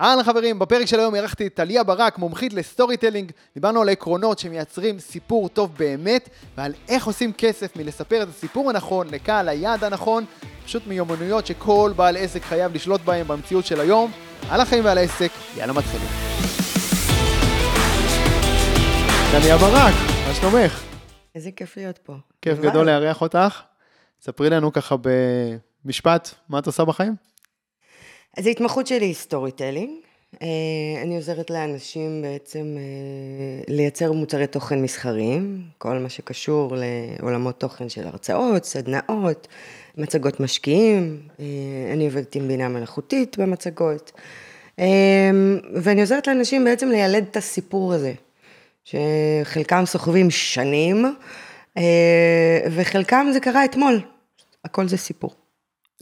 אהלן חברים, בפרק של היום אירחתי את טליה ברק, מומחית ל storytelling. דיברנו על העקרונות שמייצרים סיפור טוב באמת, ועל איך עושים כסף מלספר את הסיפור הנכון לקהל היעד הנכון, פשוט מיומנויות שכל בעל עסק חייב לשלוט בהם במציאות של היום. על החיים ועל העסק, יאללה מתחילים. טליה ברק, מה שלומך? איזה כיף להיות פה. כיף. גדול לארח אותך. ספרי לנו ככה במשפט, מה את עושה בחיים? אז ההתמחות שלי היא storytelling. אני עוזרת לאנשים בעצם אה, לייצר מוצרי תוכן מסחריים, כל מה שקשור לעולמות תוכן של הרצאות, סדנאות, מצגות משקיעים. אה, אני עובדת עם בינה מלאכותית במצגות. אה, ואני עוזרת לאנשים בעצם לילד את הסיפור הזה, שחלקם סוחבים שנים, אה, וחלקם זה קרה אתמול. הכל זה סיפור,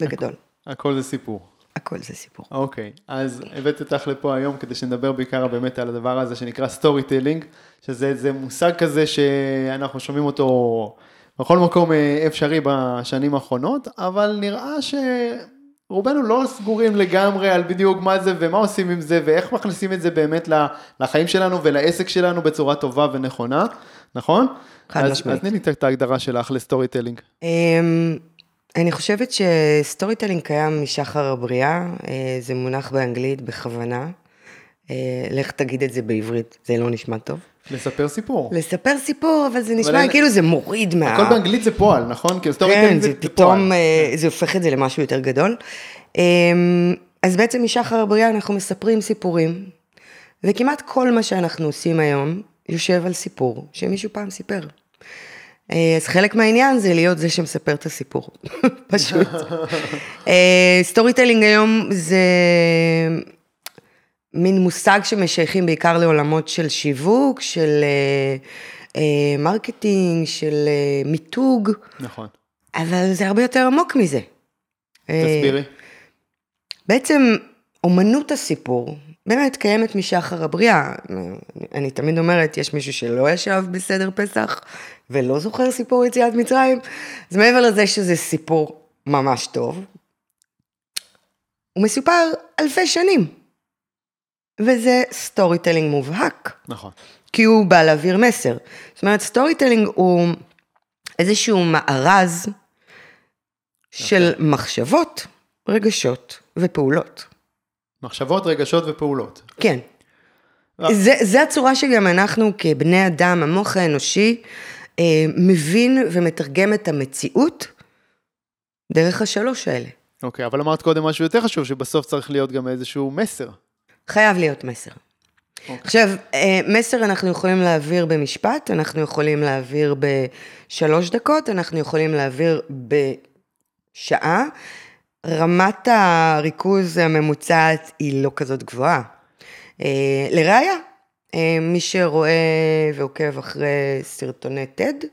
בגדול. הכל זה סיפור. הכל זה סיפור. אוקיי, אז הבאתי אותך לפה היום כדי שנדבר בעיקר באמת על הדבר הזה שנקרא storytelling, שזה מושג כזה שאנחנו שומעים אותו בכל מקום אה, אפשרי בשנים האחרונות, אבל נראה שרובנו לא סגורים לגמרי על בדיוק מה זה ומה עושים עם זה ואיך מכניסים את זה באמת לחיים שלנו ולעסק שלנו בצורה טובה ונכונה, נכון? חד משמעית. אז תני לי את ההגדרה שלך ל storytelling. אני חושבת ש storytelling קיים משחר הבריאה, אה, זה מונח באנגלית בכוונה. אה, לך תגיד את זה בעברית, זה לא נשמע טוב. לספר סיפור. לספר סיפור, אבל זה נשמע אין- כאילו זה מוריד מה... הכל באנגלית זה פועל, נכון? כאילו story כן, telling זה זה פועל. פתאום, אה, זה הופך את זה למשהו יותר גדול. אמ, אז בעצם משחר הבריאה אנחנו מספרים סיפורים, וכמעט כל מה שאנחנו עושים היום יושב על סיפור שמישהו פעם סיפר. אה, אז חלק מהעניין זה להיות זה שמספר את הסיפור, פשוט. אה, storytelling היום זה מין מושג שמשייכים בעיקר לעולמות של שיווק, של אה, אה, marketing, של אה, מיתוג, נכון. אבל זה הרבה יותר עמוק מזה. אה, תסבירי. בעצם אומנות הסיפור באמת קיימת משחר הבריאה. אני תמיד אומרת, יש מישהו שלא ישב בסדר פסח ולא זוכר סיפור יציאת מצרים, אז מעבר לזה שזה סיפור ממש טוב, הוא מסופר אלפי שנים. וזה storytelling מובהק. נכון. כי הוא בא להעביר מסר. זאת אומרת, storytelling הוא איזשהו מארז של מחשבות, רגשות ופעולות. מחשבות, רגשות ופעולות. כן. אה. זה, זה הצורה שגם אנחנו כבני אדם, המוח האנושי, אה, מבין ומתרגם את המציאות דרך השלוש האלה. אוקיי, אבל אמרת קודם משהו יותר חשוב, שבסוף צריך להיות גם איזשהו מסר. חייב להיות מסר. אוקיי. עכשיו, אה, מסר אנחנו יכולים להעביר במשפט, אנחנו יכולים להעביר בשלוש דקות, אנחנו יכולים להעביר בשעה. רמת הריכוז הממוצעת היא לא כזאת גבוהה. אה, לראיה, אה, מי שרואה ועוקב אחרי סרטוני TED,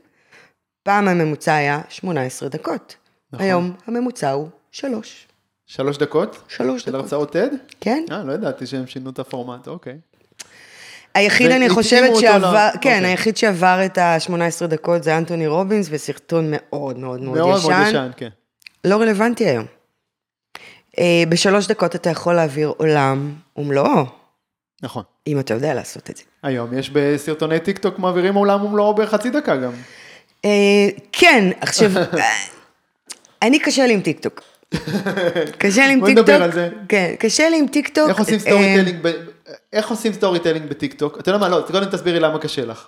פעם הממוצע היה 18 דקות. נכון. היום הממוצע הוא שלוש. שלוש דקות? שלוש של דקות. הרצאות TED? כן. אה, לא ידעתי שהם שינו את הפורמט, אוקיי. היחיד, אני חושבת שעבר, ל- כן, אוקיי. היחיד שעבר את ה-18 דקות זה אנטוני רובינס, וסרטון מאוד מאוד מאוד מאוד ישן. מאוד ישן, כן. לא רלוונטי היום. אה, בשלוש דקות אתה יכול להעביר עולם ומלואו, נכון. אם אתה יודע לעשות את זה. היום יש בסרטוני טיק טוק מעבירים עולם ומלואו בחצי דקה גם. אה, כן, עכשיו, אה, אני קשה לי עם טיקטוק. קשה לי עם בוא טיקטוק. נדבר על זה. כן, קשה לי עם טיקטוק. איך עושים storytelling ב- איך עושים storytelling בטיק טוק? אתה יודע מה, לא, קודם תסבירי למה קשה לך.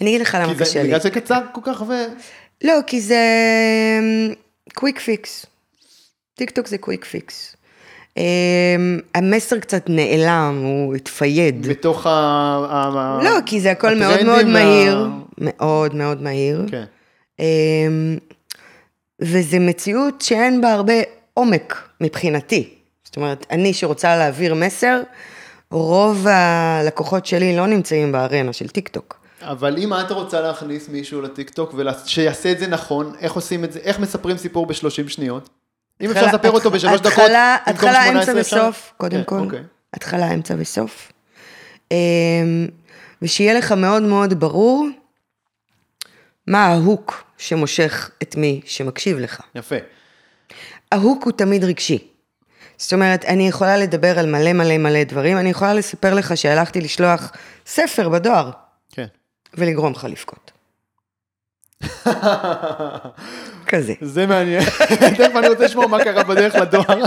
אני אגיד לך למה קשה לי. בגלל שקצר כל כך ו... לא, כי זה quick fix. טיק טוק זה quick fix. המסר קצת נעלם, הוא התפייד. בתוך ה... לא, כי זה הכל מאוד מאוד מהיר. מאוד מאוד מהיר. כן. אמ, וזה מציאות שאין בה הרבה עומק מבחינתי. זאת אומרת, אני שרוצה להעביר מסר, רוב הלקוחות שלי לא נמצאים בארנה של טיק טוק. אבל אם את רוצה להכניס מישהו לטיק טוק ושיעשה את זה נכון, איך עושים את זה, איך מספרים סיפור ב-30 שניות? אם אפשר לספר אותו בשלוש דקות, התחלה, במקום התחלה, 18 אמצע? וסוף, קודם כן, כל. אוקיי. התחלה, אמצע וסוף. אמ, ושיהיה לך מאוד מאוד ברור מה ההוק שמושך את מי שמקשיב לך. יפה. ההוק הוא תמיד רגשי. זאת אומרת, אני יכולה לדבר על מלא מלא מלא דברים, אני יכולה לספר לך שהלכתי לשלוח ספר בדואר, כן. ולגרום לך לבכות. כזה. זה מעניין. תכף אני רוצה לשמוע מה קרה בדרך לדואר.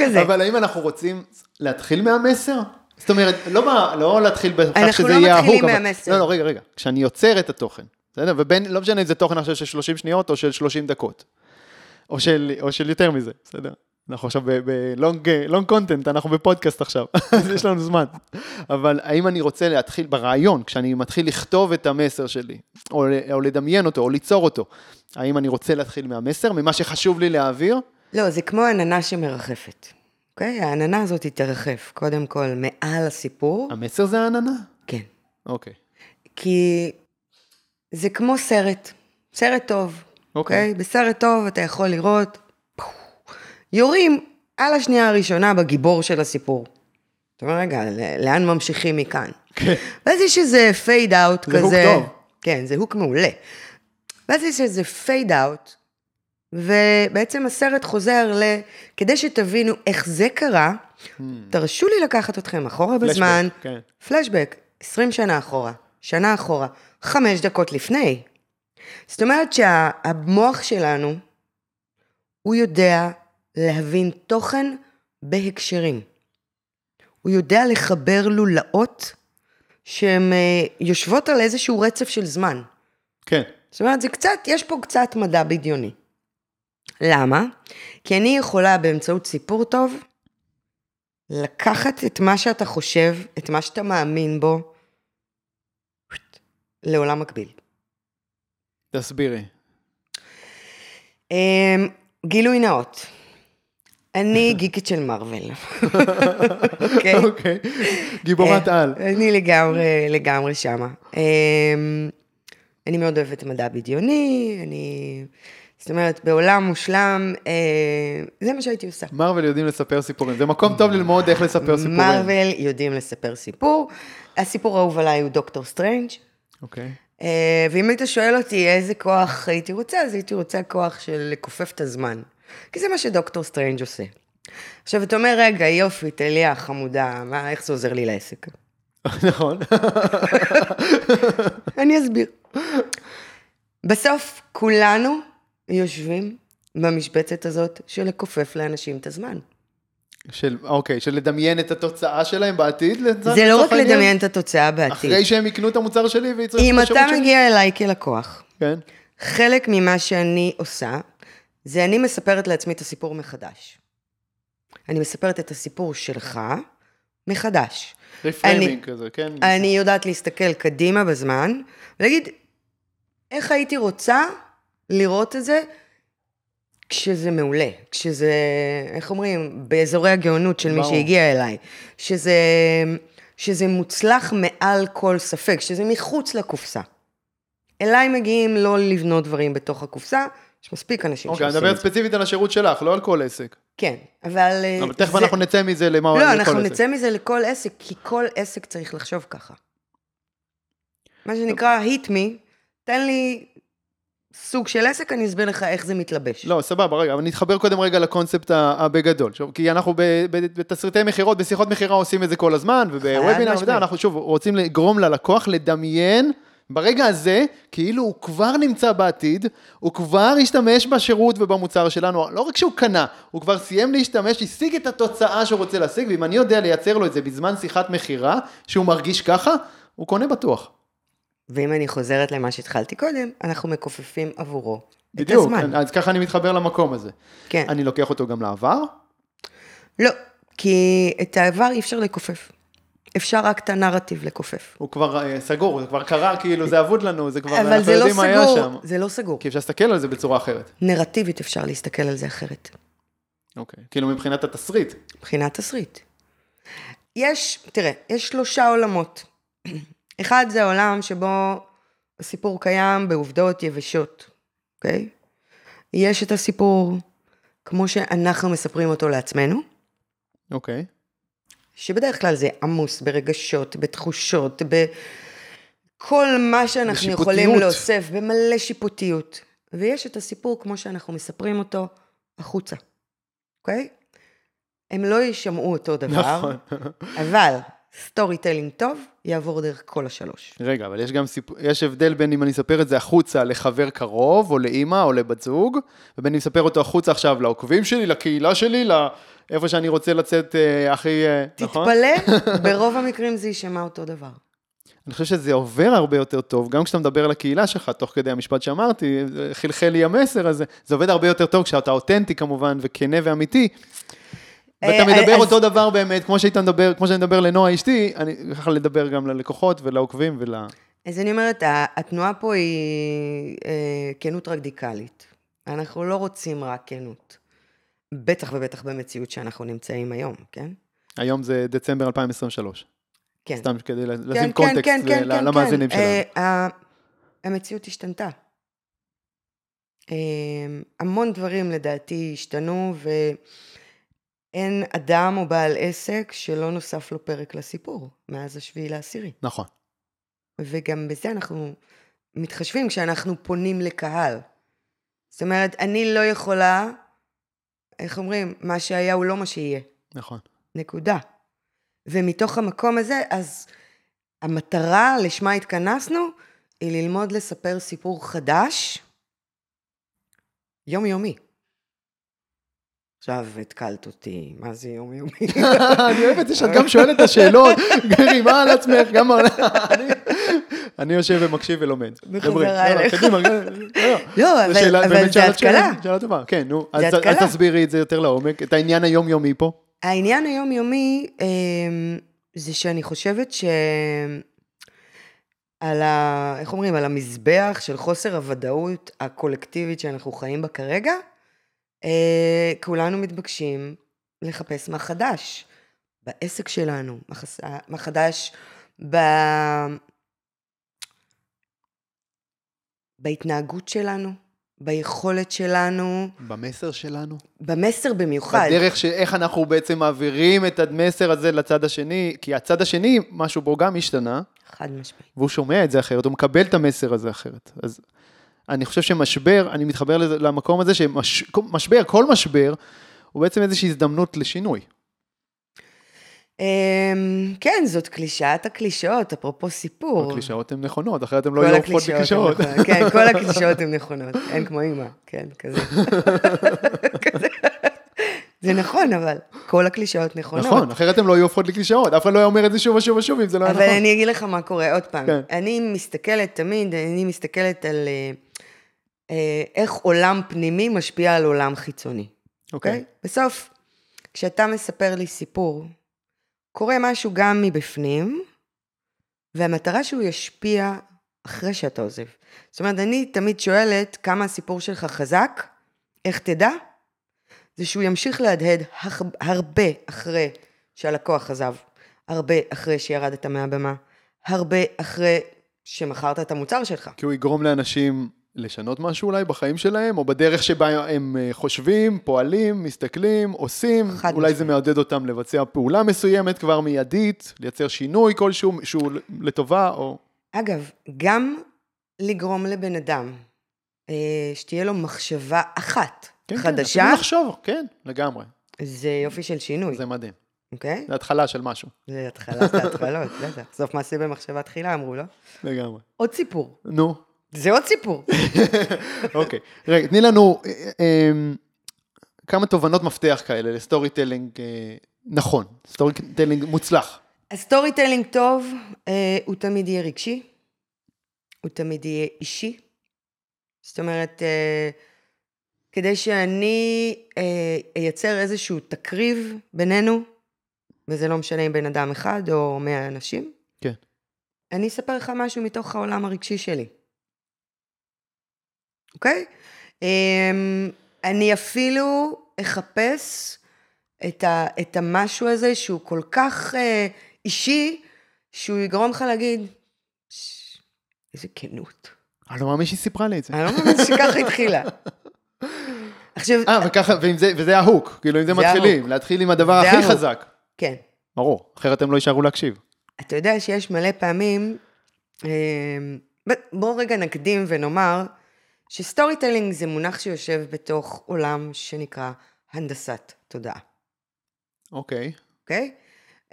כזה. אבל האם אנחנו רוצים להתחיל מהמסר? זאת אומרת, לא, מה- לא להתחיל בכך אנחנו שזה לא יהיה מתחילים ההוק. אבל- מהמסר. לא, לא, רגע, רגע. כשאני יוצר את התוכן, בסדר? ובין, לא משנה אם זה תוכן עכשיו של 30 שניות או של 30 דקות. או של, או של יותר מזה, בסדר? אנחנו עכשיו בלונג קונטנט, אנחנו בפודקאסט עכשיו, אז יש לנו זמן. אבל האם אני רוצה להתחיל ברעיון, כשאני מתחיל לכתוב את המסר שלי, או, או לדמיין אותו, או ליצור אותו, האם אני רוצה להתחיל מהמסר, ממה שחשוב לי להעביר? לא, זה כמו עננה שמרחפת. אוקיי? העננה הזאת תרחף, קודם כל, מעל הסיפור. המסר זה העננה? כן. אוקיי. כי זה כמו סרט, סרט טוב, אוקיי. אוקיי? בסרט טוב אתה יכול לראות, יורים על השנייה הראשונה בגיבור של הסיפור. אתה אומר, רגע, לאן ממשיכים מכאן? כן. ואז יש איזה פייד אאוט זה כזה. הוק טוב. כן, זה הוק מעולה. ואז יש איזה פייד אאוט, ובעצם הסרט חוזר ל... כדי שתבינו איך זה קרה, תרשו לי לקחת אתכם אחורה בזמן. פלשבק, כן. פלשבק, 20 שנה אחורה, שנה אחורה, חמש דקות לפני. זאת אומרת שהמוח שלנו, הוא יודע להבין תוכן בהקשרים. הוא יודע לחבר לולאות שהן אה, יושבות על איזשהו רצף של זמן. כן. זאת אומרת, זה קצת, יש פה קצת מדע בדיוני. למה? כי אני יכולה באמצעות סיפור טוב, לקחת את מה שאתה חושב, את מה שאתה מאמין בו, לעולם מקביל. תסבירי. אמ, גילוי נאות. אני גיקית של מארוול. אוקיי? אוקיי. גיבורת אה, על. אני לגמרי, לגמרי שמה. אמ, אני מאוד אוהבת מדע בדיוני, אני... זאת אומרת, בעולם מושלם, אה, זה מה שהייתי עושה. מרוויל יודעים לספר סיפורים. זה מקום טוב ללמוד איך לספר סיפורים. מארוול יודעים לספר סיפור. הסיפור האהוב עליי הוא דוקטור סטרנג'. אוקיי. אה, ואם היית שואל אותי איזה כוח הייתי רוצה, אז הייתי רוצה כוח של לכופף את הזמן. כי זה מה שדוקטור סטרנג' עושה. עכשיו, אתה אומר, רגע, יופי, טליה, חמודה, מה, איך זה עוזר לי לעסק? נכון. אני אסביר. בסוף, כולנו יושבים במשבצת הזאת של לכופף לאנשים את הזמן. של, אוקיי, של לדמיין את התוצאה שלהם בעתיד? זה לא רק לדמיין את התוצאה בעתיד. אחרי שהם יקנו את המוצר שלי ויצרכו אם את השירות אתה שלי? מגיע אליי כלקוח, כן. חלק ממה שאני עושה, זה אני מספרת לעצמי את הסיפור מחדש. אני מספרת את הסיפור שלך מחדש. reframing כזה, כן? אני יודעת להסתכל קדימה בזמן, ולהגיד, איך הייתי רוצה לראות את זה כשזה מעולה, כשזה, איך אומרים, באזורי הגאונות של מי ברור. שהגיע אליי, שזה, שזה מוצלח מעל כל ספק, שזה מחוץ לקופסה. אליי מגיעים לא לבנות דברים בתוך הקופסה, יש מספיק אנשים אוקיי, אני שעושים מדבר את זה. ספציפית על השירות שלך, לא על כל עסק. כן, אבל... אה, אבל תכף אנחנו נצא מזה למה לא, אנחנו. נצא מזה לכל עסק, כי כל עסק צריך לחשוב ככה. מה שנקרא, hit me, תן לי סוג של עסק, אני אסביר לך איך זה מתלבש. לא, סבבה, רגע, אבל נתחבר קודם רגע לקונספט הבגדול. שוב, כי אנחנו בתסריטי מכירות, בשיחות מכירה עושים את זה כל הזמן, ובוובינר, אנחנו שוב רוצים לגרום ללקוח לדמיין ברגע הזה, כאילו הוא כבר נמצא בעתיד, הוא כבר השתמש בשירות ובמוצר שלנו, לא רק שהוא קנה, הוא כבר סיים להשתמש, השיג את התוצאה שהוא רוצה להשיג, ואם אני יודע לייצר לו את זה בזמן שיחת מכירה, שהוא מרגיש ככה, הוא קונה בטוח. ואם אני חוזרת למה שהתחלתי קודם, אנחנו מכופפים עבורו את בדיוק, הזמן. אז ככה אני מתחבר למקום הזה. כן. אני לוקח אותו גם לעבר, לא, כי את העבר אי אפשר לכופף. אפשר רק את הנרטיב לכופף. הוא כבר אה, סגור, זה כבר קרה, כאילו זה אבוד לנו, זה כבר, אבל אנחנו זה לא יודעים מה היה שם. סגור, זה לא סגור. כי אפשר להסתכל על זה בצורה אחרת. נרטיבית אפשר להסתכל על זה אחרת. אוקיי. כאילו מבחינת התסריט. מבחינת תסריט. יש, תראה, יש שלושה עולמות. אחד זה העולם שבו הסיפור קיים בעובדות יבשות, אוקיי? יש את הסיפור כמו שאנחנו מספרים אותו לעצמנו, אוקיי. שבדרך כלל זה עמוס ברגשות, בתחושות, בכל מה שאנחנו. יכולים להוסיף, במלא שיפוטיות. ויש את הסיפור כמו שאנחנו מספרים אותו החוצה, אוקיי? הם לא יישמעו אותו דבר, נכון. אבל storytelling טוב יעבור דרך כל השלוש. רגע, אבל יש גם סיפור, יש הבדל בין אם אני אספר את זה החוצה לחבר קרוב, או לאימא, או לבת זוג, ובין אם אספר אותו החוצה עכשיו לעוקבים שלי, לקהילה שלי, לאיפה שאני רוצה לצאת אה, הכי... אה, נכון? תתפלא, ברוב המקרים זה יישמע אותו דבר. אני חושב שזה עובר הרבה יותר טוב, גם כשאתה מדבר לקהילה שלך, תוך כדי המשפט שאמרתי, חלחל לי המסר הזה, זה עובד הרבה יותר טוב כשאתה אותנטי כמובן, וכנה ואמיתי. ואתה אה, מדבר אז- אותו דבר באמת, כמו שהיית מדבר, כמו שאני מדבר לנועה אשתי, אני ככה לדבר גם ללקוחות ולעוקבים ול... אז אני אומרת, התנועה פה היא אה, כנות רדיקלית. אנחנו לא רוצים רק כנות. בטח ובטח במציאות שאנחנו נמצאים היום, כן? היום זה דצמבר 2023. כן. סתם כדי לשים כן, כן, קונטקסט כן, כן, ל- כן, למאזינים כן. שלנו. אה, ה- המציאות השתנתה. אה, המון דברים לדעתי השתנו, ואין אדם או בעל עסק שלא נוסף לו פרק לסיפור, מאז השביעי לעשירי. נכון. וגם בזה אנחנו מתחשבים כשאנחנו פונים לקהל. זאת אומרת, אני לא יכולה, איך אומרים, מה שהיה הוא לא מה שיהיה. נכון. נקודה. ומתוך המקום הזה, אז המטרה לשמה התכנסנו, היא ללמוד לספר סיפור חדש, יומיומי. עכשיו התקלת אותי, מה זה יומיומי? אני אוהב את זה שאת גם שואלת את השאלות, מרימה על עצמך, גם... אני- אני יושב ומקשיב ולומד. בחזרה אליך. לא, לא. לא, אבל, זה התקלה. שאלה טובה, כן, נו. אז- תסבירי את זה יותר לעומק, את העניין היומיומי פה. העניין היומיומי אמ, זה שאני חושבת ש... על ה... איך אומרים? על המזבח של חוסר הוודאות הקולקטיבית שאנחנו חיים בה כרגע, כולנו מתבקשים לחפש מה חדש בעסק שלנו. מה חדש ב... בהתנהגות שלנו, ביכולת שלנו, במסר שלנו. במסר במיוחד. בדרך שאיך אנחנו בעצם מעבירים את המסר הזה לצד השני, כי הצד השני, משהו בו גם השתנה, חד משמעית. והוא שומע את זה אחרת, הוא מקבל את המסר הזה אחרת. אז אני חושב שמשבר, אני מתחבר למקום הזה שמשבר, כל משבר, הוא בעצם איזושהי הזדמנות לשינוי. אמ, כן, זאת קלישאת הקלישאות, אפרופו סיפור. הקלישאות הן נכונות, אחרת הן לא יהיו הופכות לקלישאות. כן, כל הקלישאות הן נכונות. אין כמו אימא, כן, כזה. זה נכון, אבל כל הקלישאות נכונות. נכון, אחרת הן לא יהיו הופכות לקלישאות, אף אחד לא היה אומר את זה שוב ושוב ושוב אם זה לא היה אבל נכון. אני אגיד לך מה קורה, עוד פעם. כן. אני מסתכלת תמיד, אני מסתכלת על אה, איך עולם פנימי משפיע על עולם חיצוני. אוקיי. אוקיי? בסוף, כשאתה מספר לי סיפור, קורה משהו גם מבפנים, והמטרה שהוא ישפיע אחרי שאתה עוזב. זאת אומרת, אני תמיד שואלת כמה הסיפור שלך חזק, איך תדע? זה שהוא ימשיך להדהד הרבה אחרי שהלקוח עזב, הרבה אחרי שירדת מהבמה, הרבה אחרי שמכרת את המוצר שלך. כי הוא יגרום לאנשים לשנות משהו אולי בחיים שלהם, או בדרך שבה הם אה, חושבים, פועלים, מסתכלים, עושים. אולי משמעית. זה מעודד אותם לבצע פעולה מסוימת כבר מיידית, לייצר שינוי כלשהו שהוא לטובה, או... אגב, גם לגרום לבן אדם אה, שתהיה לו מחשבה אחת כן, חדשה, כן, אפילו לחשוב, כן, לגמרי. זה יופי של שינוי, זה מדהים. אוקיי? זה התחלה של משהו, זה התחלת ההתחלות, בטח. סוף מעשה במחשבה תחילה, אמרו, לא? לגמרי. עוד סיפור. נו, זה עוד סיפור. אוקיי. רגע, תני לנו אה, אה, כמה תובנות מפתח כאלה ל storytelling אה, נכון, storytelling מוצלח. ה storytelling טוב, הוא תמיד יהיה רגשי, הוא תמיד יהיה אישי. זאת אומרת, כדי שאני אייצר איזשהו תקריב בינינו, וזה לא משנה אם בן אדם אחד או מאה אנשים, כן. אני אספר לך משהו מתוך העולם הרגשי שלי. אוקיי? אמ, אני אפילו אחפש את, ה, את המשהו הזה שהוא כל כך אה, אישי, שהוא יגרום לך להגיד, "ש- איזה כנות. אני לא מאמין שהיא סיפרה לי את זה. אני לא מאמין שככה התחילה. עכשיו, אה, וככה, ועם זה, וזה ה hook, כאילו אם זה זה מתחילים, ה hook. להתחיל עם הדבר הכי ה hook. חזק. כן. ברור, אחרת הם לא יישארו להקשיב. אתה יודע שיש מלא פעמים, אמ, ב- בוא רגע נקדים ונאמר, ש storytelling זה מונח שיושב בתוך עולם שנקרא הנדסת תודעה. אוקיי. אוקיי?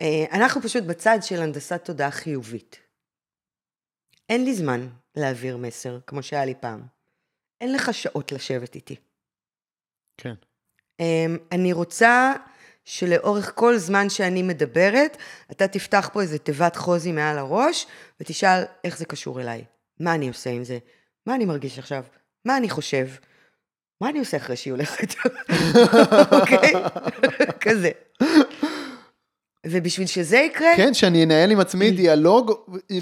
אה, אנחנו פשוט בצד של הנדסת תודעה חיובית. אין לי זמן להעביר מסר, כמו שהיה לי פעם. אין לך שעות לשבת איתי. כן. אמ, אני רוצה שלאורך כל זמן שאני מדברת, אתה תפתח פה איזה תיבת חוזי מעל הראש, ותשאל איך זה קשור אליי. מה אני עושה עם זה? מה אני מרגיש עכשיו? מה אני חושב? מה אני עושה אחרי שהיא הולכת? אוקיי? כזה. ובשביל שזה יקרה, כן, שאני אנהל עם עצמי דיאלוג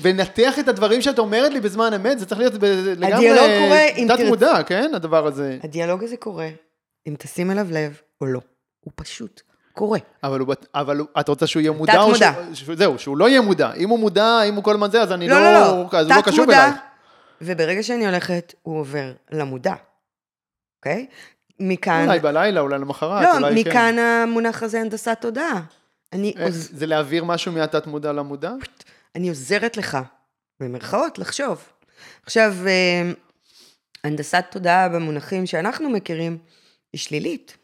ונתח את הדברים שאת אומרת לי בזמן אמת, זה צריך להיות לגמרי הדיאלוג קורה אם תת מודע, כן, הדבר הזה. הדיאלוג הזה קורה, אם תשים אליו לב או לא. הוא פשוט קורה. אבל, הוא, אבל את רוצה שהוא יהיה מודע? תת-מודע. שהוא- שהוא- זהו, שהוא לא יהיה מודע. אם הוא מודע, אם הוא כל הזמן זה, אז אני לא, לא, לא, לא. אז הוא לא קשור אלייך. וברגע שאני הולכת, הוא עובר למודע, אוקיי? מכאן, אולי בלילה, אולי למחרת, לא, אולי כן. מכאן המונח הזה הנדסת תודעה. אני, איך- עוז, זה להעביר משהו מהתת מודע למודע? אני עוזרת לך, במרכאות, לחשוב. עכשיו, אה, הנדסת תודעה במונחים שאנחנו מכירים, היא שלילית.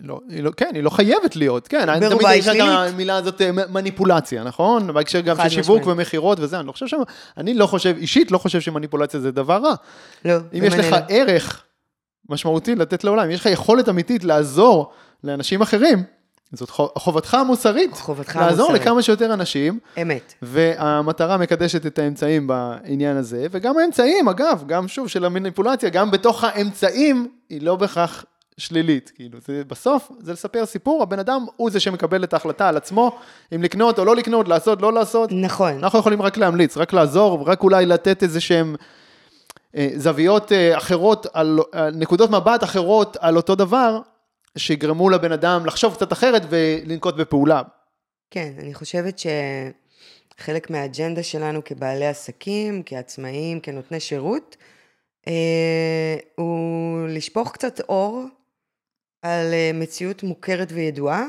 לא, היא לא, כן, היא לא חייבת להיות, כן. אני תמיד יש את. המילה הזאת אה, מניפולציה, נכון? בהקשר גם של שיווק. ומכירות וזה, אני לא חושב ש... אני לא חושב, אישית לא חושב שמניפולציה זה דבר רע. לא, אם יש לך. ערך משמעותי לתת לעולם, אם יש לך יכולת אמיתית לעזור לאנשים אחרים, זאת חו- חובתך המוסרית. חובתך לעזור המוסרית. לכמה שיותר אנשים, אמת. והמטרה מקדשת את האמצעים בעניין הזה, וגם האמצעים, אגב, גם שוב של המניפולציה, גם בתוך האמצעים, היא לא בהכרח שלילית. כאילו, זה, בסוף זה לספר סיפור, הבן אדם הוא זה שמקבל את ההחלטה על עצמו, אם לקנות או לא לקנות, לעשות, לא לעשות. נכון. אנחנו יכולים רק להמליץ, רק לעזור, רק אולי לתת איזה שהם אה, זוויות אה, אחרות, על, על נקודות מבט אחרות על אותו דבר, שיגרמו לבן אדם לחשוב קצת אחרת ולנקוט בפעולה. כן, אני חושבת שחלק מהאג'נדה שלנו כבעלי עסקים, כעצמאים, כנותני שירות, אה, הוא לשפוך קצת אור על אה, מציאות מוכרת וידועה,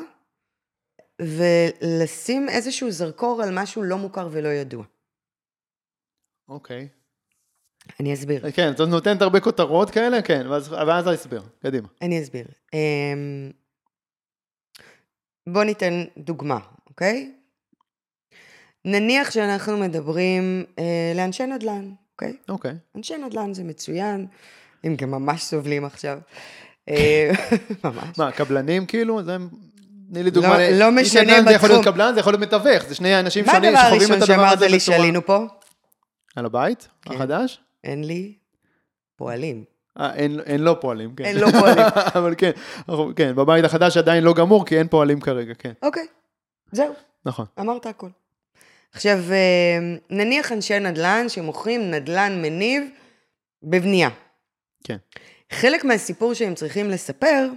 ולשים איזשהו זרקור על משהו לא מוכר ולא ידוע. אוקיי. אני אסביר. כן, את נותנת הרבה כותרות כאלה, כן, ואז, ואז ההסבר, קדימה. אני אסביר. אמ, בוא ניתן דוגמה, אוקיי? נניח שאנחנו מדברים אה, לאנשי נדל"ן, אוקיי? אוקיי. אנשי נדל"ן זה מצוין, הם גם ממש סובלים עכשיו. אה, ממש. מה, קבלנים כאילו? זה... תני לי דוגמה. לא- לא משנה נדל"ן זה יכול להיות בתחום. קבלן, זה יכול להיות מתווך, זה שני אנשים מה שונים הדבר שחווים את הראשון הדבר שאמרת הזה לי בצורה... שעלינו פה? על הבית? כן. החדש? אין לי פועלים. אה, אין, אין לא פועלים, כן. אין לא פועלים. אבל כן, אנחנו, כן, בבית החדש עדיין לא גמור, כי אין פועלים כרגע, כן, אוקיי, זהו. נכון. אמרת הכל. עכשיו, אה, נניח אנשי נדל"ן שמוכרים נדל"ן מניב בבנייה. כן. חלק מהסיפור שהם צריכים לספר,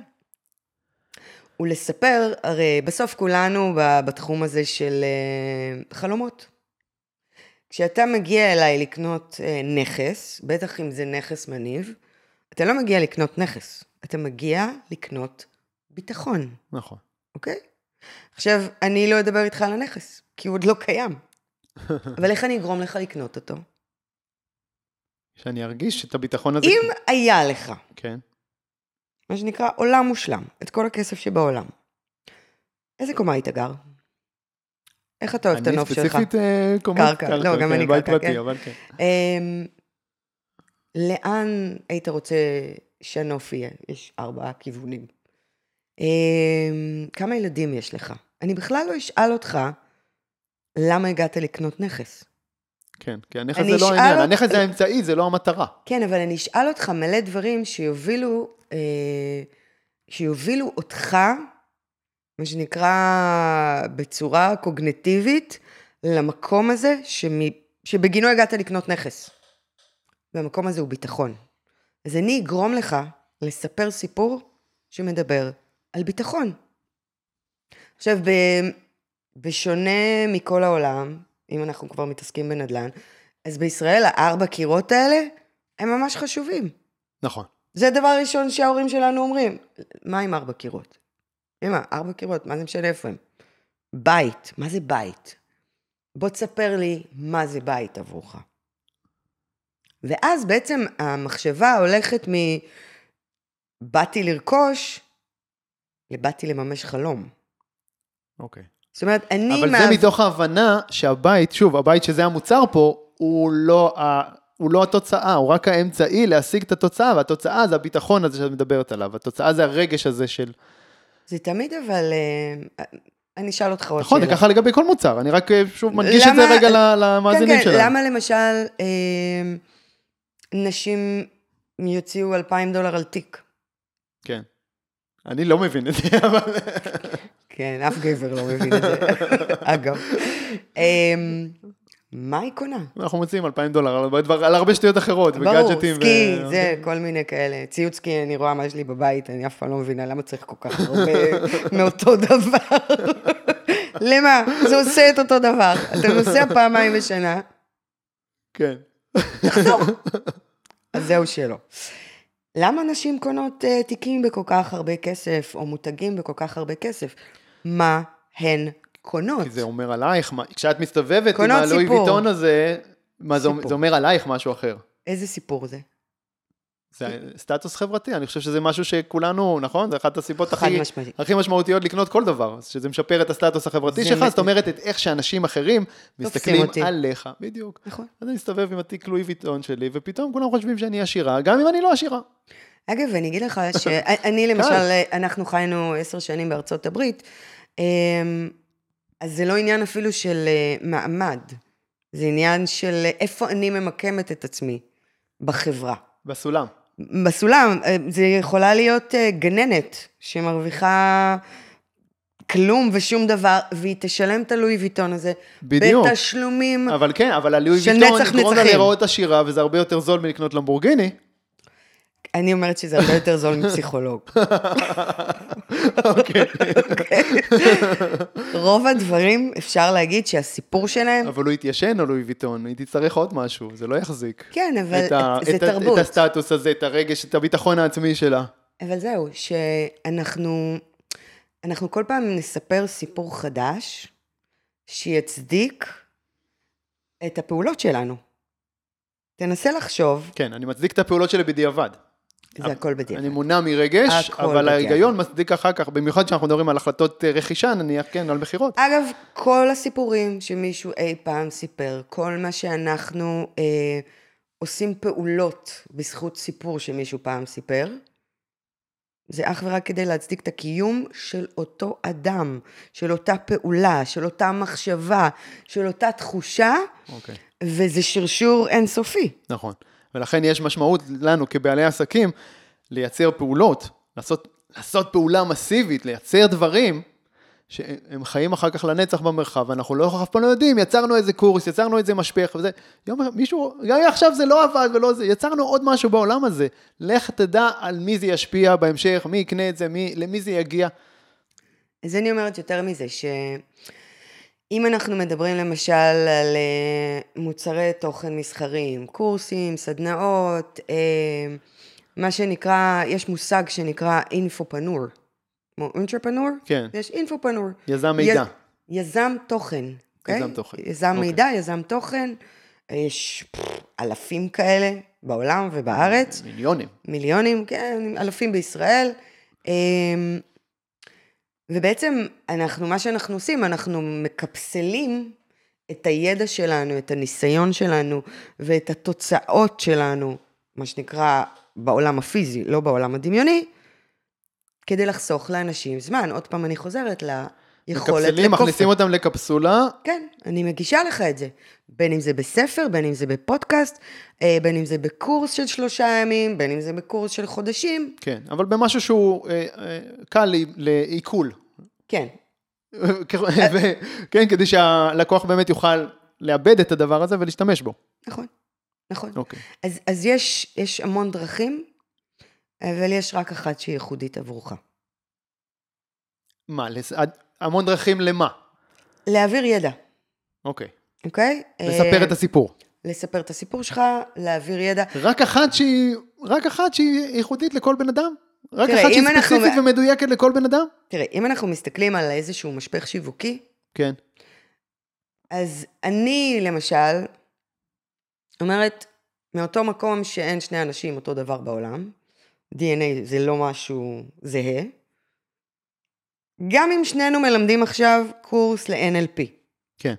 הוא לספר, הרי בסוף כולנו בתחום הזה של אה, חלומות. כשאתה מגיע אליי לקנות אה, נכס, בטח אם זה נכס מניב, אתה לא מגיע לקנות נכס, אתה מגיע לקנות ביטחון. נכון. אוקיי? עכשיו, אני לא אדבר איתך על הנכס, כי הוא עוד לא קיים. אבל איך אני אגרום לך לקנות אותו? שאני ארגיש את הביטחון הזה. אם היה לך, כן. מה שנקרא עולם מושלם, את כל הכסף שבעולם, איזה קומה היית גר? איך אתה אוהב את אני הנוף שלך? ספציפית אה, קומות קרקע, לא, גם כן, אני קרקע, כן. אבל כן. אמ, לאן היית רוצה שהנוף יהיה? יש ארבעה כיוונים. אמ, כמה ילדים יש לך? אני בכלל לא אשאל אותך למה הגעת לקנות נכס. כן, כי הנכס זה לא העניין, אותך- הנכס זה האמצעי, זה לא המטרה. כן, אבל אני אשאל אותך מלא דברים שיובילו, אה, שיובילו אותך, מה שנקרא, בצורה קוגנטיבית, למקום הזה שמ, שבגינו הגעת לקנות נכס. והמקום הזה הוא ביטחון. אז אני אגרום לך לספר סיפור שמדבר על ביטחון. עכשיו, ב, בשונה מכל העולם, אם אנחנו כבר מתעסקים בנדל"ן, אז בישראל הארבע קירות האלה הם ממש חשובים. נכון. זה הדבר הראשון שההורים שלנו אומרים. מה עם ארבע קירות? אמא, ארבע קירות, מה זה משנה איפה הם? בית, מה זה בית? בוא תספר לי מה זה בית עבורך. ואז בעצם המחשבה הולכת מ... באתי לרכוש לבאתי לממש חלום. אוקיי. זאת אומרת, אני... אבל מה- זה מתוך ההבנה שהבית, שוב, הבית שזה המוצר פה, הוא לא, ה... הוא לא התוצאה, הוא רק האמצעי להשיג את התוצאה, והתוצאה זה הביטחון הזה שאת מדברת עליו, התוצאה זה הרגש הזה של... זה תמיד אבל... אה, אני אשאל אותך עוד נכון, זה שאלה. ככה לגבי כל מוצר, אני רק אה, שוב מדגיש את זה למה- רגע למאזינים כן, שלנו. כן, למה למשל אה, נשים יוציאו 2,000 דולר על תיק? כן. אני לא מבין את זה, אבל... כן, אף גבר לא מבין את זה, אגב. אה, מה היא קונה? אנחנו מוציאים 2,000 דולר על, הרבה שטויות אחרות, ברור, וגאדג'טים. סקי, זה, כל מיני כאלה. ציוד סקי, אני רואה מה יש לי בבית, אני אף פעם לא מבינה למה צריך כל כך הרבה מאותו דבר. למה? זה עושה את אותו דבר. אתה נוסע פעמיים בשנה, כן. אז זהו שלא. למה נשים קונות uh, תיקים בכל כך הרבה כסף, או מותגים בכל כך הרבה כסף? מה הן קונות? כי זה אומר עלייך, מה- כשאת מסתובבת עם הלואי. ויטון הזה, מה זה. זה אומר עלייך משהו אחר. איזה סיפור זה? זה סטטוס חברתי, אני חושב שזה משהו שכולנו, נכון? זה אחת הסיבות הכי. הכי משמעותיות לקנות כל דבר, שזה משפר את הסטטוס החברתי שלך, זאת אומרת את איך שאנשים אחרים מסתכלים אותי. עליך, בדיוק. נכון. אז אני מסתובב עם התיק לואי ויטון שלי, ופתאום כולם חושבים שאני עשירה, גם אם אני לא עשירה. אגב, אני אגיד לך שאני למשל, אנחנו חיינו עשר שנים בארצות הברית, אמ, אז זה לא עניין אפילו של אה, מעמד, זה עניין של איפה אני ממקמת את עצמי בחברה. בסולם. בסולם, אה, זה יכולה להיות אה, גננת שמרוויחה כלום ושום דבר, והיא תשלם את הלואי ויטון הזה. בדיוק. בתשלומים. אבל כן, אבל הלואי של ויטון נצח יגרום לה נצחים. להיראות עשירה, וזה הרבה יותר זול מלקנות למבורגיני. אני אומרת שזה הרבה יותר זול מפסיכולוג. אוקיי. רוב הדברים, אפשר להגיד שהסיפור שלהם, אבל הוא יתיישן, הלואי ויטון, היא תצטרך עוד משהו, זה לא יחזיק. כן, אבל זה תרבות. את הסטטוס הזה, את הרגש, את הביטחון העצמי שלה. אבל זהו, שאנחנו אנחנו כל פעם נספר סיפור חדש שיצדיק את הפעולות שלנו. תנסה לחשוב, כן, אני מצדיק את הפעולות שלי בדיעבד. זה הכל בדיוק. אני מונע מרגש, אבל בדיעבד. ההיגיון מצדיק אחר כך, במיוחד כשאנחנו מדברים על החלטות אה, רכישה, נניח, כן, על מכירות. אגב, כל הסיפורים שמישהו אי פעם סיפר, כל מה שאנחנו אה, עושים פעולות בזכות סיפור שמישהו פעם סיפר, זה אך ורק כדי להצדיק את הקיום של אותו אדם, של אותה פעולה, של אותה מחשבה, של אותה תחושה, אוקיי. וזה שרשור אינסופי. נכון. ולכן יש משמעות לנו כבעלי עסקים לייצר פעולות, לעשות, לעשות פעולה מסיבית, לייצר דברים שהם חיים אחר כך לנצח במרחב, ואנחנו לא, אף פעם לא יודעים, יצרנו איזה קורס, יצרנו איזה משפך וזה, יום אחד מישהו, גם עכשיו זה לא עבד ולא זה, יצרנו עוד משהו בעולם הזה, לך תדע על מי זה ישפיע בהמשך, מי יקנה את זה, מי, למי זה יגיע. אז אני אומרת יותר מזה, שאם אנחנו מדברים למשל על אה, מוצרי תוכן מסחריים, קורסים, סדנאות, אה, מה שנקרא, יש מושג שנקרא אינפופנור, כמו אינטרפנור, כן. יש אינפופנור. יזם מידע. י- יזם תוכן, אוקיי? יזם תוכן, יזם אוקיי. מידע, יזם תוכן, יש אלפים כאלה בעולם ובארץ. מיליונים. מיליונים, כן, אלפים בישראל. ובעצם אנחנו, מה שאנחנו עושים, אנחנו מקפסלים את הידע שלנו, את הניסיון שלנו ואת התוצאות שלנו, מה שנקרא בעולם הפיזי, לא בעולם הדמיוני, כדי לחסוך לאנשים זמן. עוד פעם אני חוזרת ליכולת מקפסלים, מכניסים אותם לקפסולה, כן, אני מגישה לך את זה. בין אם זה בספר, בין אם זה בפודקאסט, אה, בין אם זה בקורס של שלושה ימים, בין אם זה בקורס של חודשים. כן, אבל במשהו שהוא אה, אה, קל לעי- לעיכול. כן, כן, כדי שהלקוח באמת יוכל לאבד את הדבר הזה ולהשתמש בו. נכון, נכון. אוקיי. אז, אז יש, יש המון דרכים, אבל יש רק אחת שהיא ייחודית עבורך. מה, לס- המון דרכים למה? להעביר ידע, אוקיי. אוקיי? לספר אה, את הסיפור. לספר את הסיפור שלך, להעביר ידע. רק אחת שהיא, רק אחת שהיא ייחודית לכל בן אדם? רק תראה, אחת שהיא אנחנו- ספציפית ומדויקת לכל בן אדם? תראה, אם אנחנו מסתכלים על איזשהו משפך שיווקי, כן. אז אני, למשל, אומרת, מאותו מקום שאין שני אנשים אותו דבר בעולם, DNA זה לא משהו זהה, גם אם שנינו מלמדים עכשיו קורס ל-NLP, כן,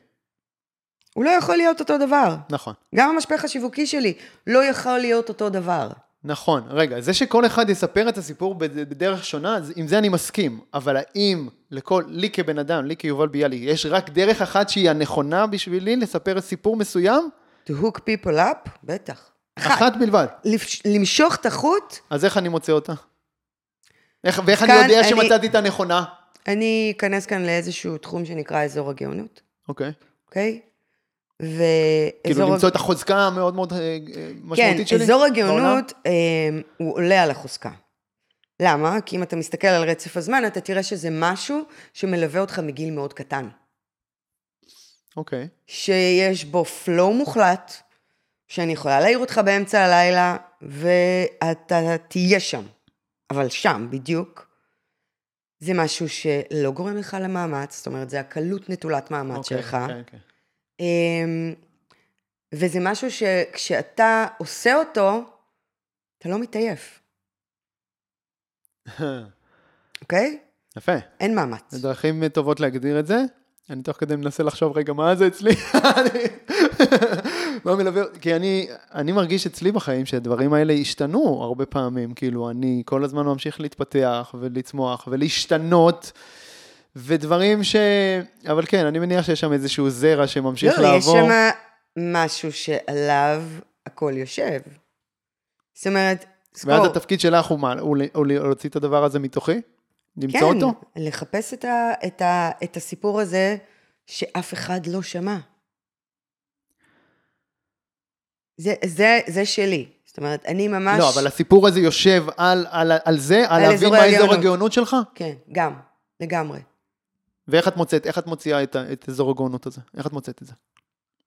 הוא לא יכול להיות אותו דבר. נכון. גם המשפך השיווקי שלי לא יכול להיות אותו דבר. נכון, רגע, זה שכל אחד יספר את הסיפור בד- בדרך שונה, עם זה אני מסכים, אבל האם לכל, לי כבן אדם, לי כיובל ביאלי, יש רק דרך אחת שהיא הנכונה בשבילי לספר סיפור מסוים? To hook people up? בטח. אחת. אחת בלבד. למשוך את החוט, אז איך אני מוצא אותה? איך, ואיך אני יודע אני- שמצאתי את הנכונה? אני אכנס כאן לאיזשהו תחום שנקרא אזור הגאונות, אוקיי. אוקיי? ואזור... כאילו למצוא את החוזקה המאוד מאוד אה, אה, כן, משמעותית שלי? אזור בעולם? הגאונות אה, הוא עולה על החוזקה. למה? כי אם אתה מסתכל על רצף הזמן, אתה תראה שזה משהו שמלווה אותך מגיל מאוד קטן. אוקיי. שיש בו flow מוחלט, שאני יכולה להעיר אותך באמצע הלילה, ואתה תהיה שם. אבל שם, בדיוק. זה משהו שלא גורם לך למאמץ, זאת אומרת, זה הקלות נטולת מאמץ אוקיי, שלך. כן, כן. אמ, וזה משהו שכשאתה עושה אותו, אתה לא מתעייף, אוקיי? יפה. אין מאמץ. זה דרכים טובות להגדיר את זה. אני תוך כדי מנסה לחשוב רגע מה זה אצלי. מה מלווה, כי אני, אני מרגיש אצלי בחיים שהדברים האלה השתנו הרבה פעמים, כאילו אני כל הזמן ממשיך להתפתח ולצמוח ולהשתנות, ודברים ש... אבל כן, אני מניח שיש שם איזשהו זרע שממשיך לא, יש לעבור. שם משהו שעליו הכל יושב. זאת אומרת, ואז זכור, התפקיד שלך הוא מה? הוא, להוציא את הדבר הזה מתוכי? למצוא כן, אותו? לחפש את, ה, את, ה, את הסיפור הזה שאף אחד לא שמע. זה, זה, זה שלי. זאת אומרת, אני ממש... לא, אבל הסיפור הזה יושב על, על, על זה, על על להבין מה אזור. הגאונות שלך? כן, גם, לגמרי. ואיך את מוצאת, איך את מוציאה את, את אזור הגאונות הזה? איך את מוצאת את זה?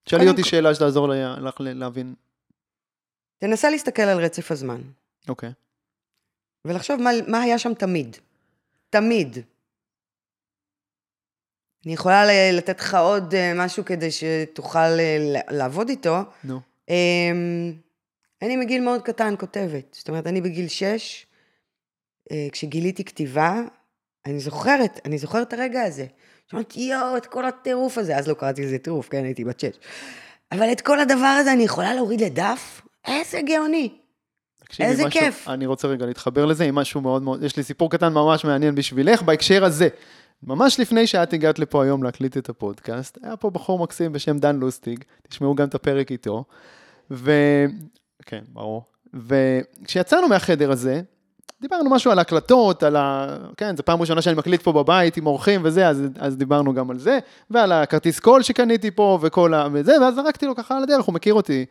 שאלי אותי כל- שאלה שתעזור לך להבין. תנסה להסתכל על רצף הזמן, אוקיי. ולחשוב מה, מה היה שם תמיד. תמיד. אני יכולה לתת לך עוד אה, משהו כדי שתוכל אה, לעבוד איתו. נו. אמ, אני מגיל מאוד קטן כותבת. זאת אומרת, אני בגיל שש, אה, כשגיליתי כתיבה, אני זוכרת, אני זוכרת את הרגע הזה. שאמרתי, יואו, את כל הטירוף הזה. אז לא קראתי לזה טירוף, כן, הייתי בת שש. אבל את כל הדבר הזה אני יכולה להוריד לדף? איזה גאוני. תקשיבי, איזה משהו, כיף. אני רוצה רגע להתחבר לזה עם משהו מאוד מאוד, יש לי סיפור קטן ממש מעניין בשבילך בהקשר הזה. ממש לפני שאת הגעת לפה היום להקליט את הפודקאסט, היה פה בחור מקסים בשם דן לוסטיג, תשמעו גם את הפרק איתו. ו... כן, ברור. וכשיצאנו מהחדר הזה, דיברנו משהו על הקלטות, על ה... כן, זו פעם ראשונה שאני מקליט פה בבית עם אורחים וזה, אז, אז דיברנו גם על זה, ועל הכרטיס קול שקניתי פה וכל ה... וזה, ואז זרקתי לו ככה על הדרך, הוא מכיר אותי,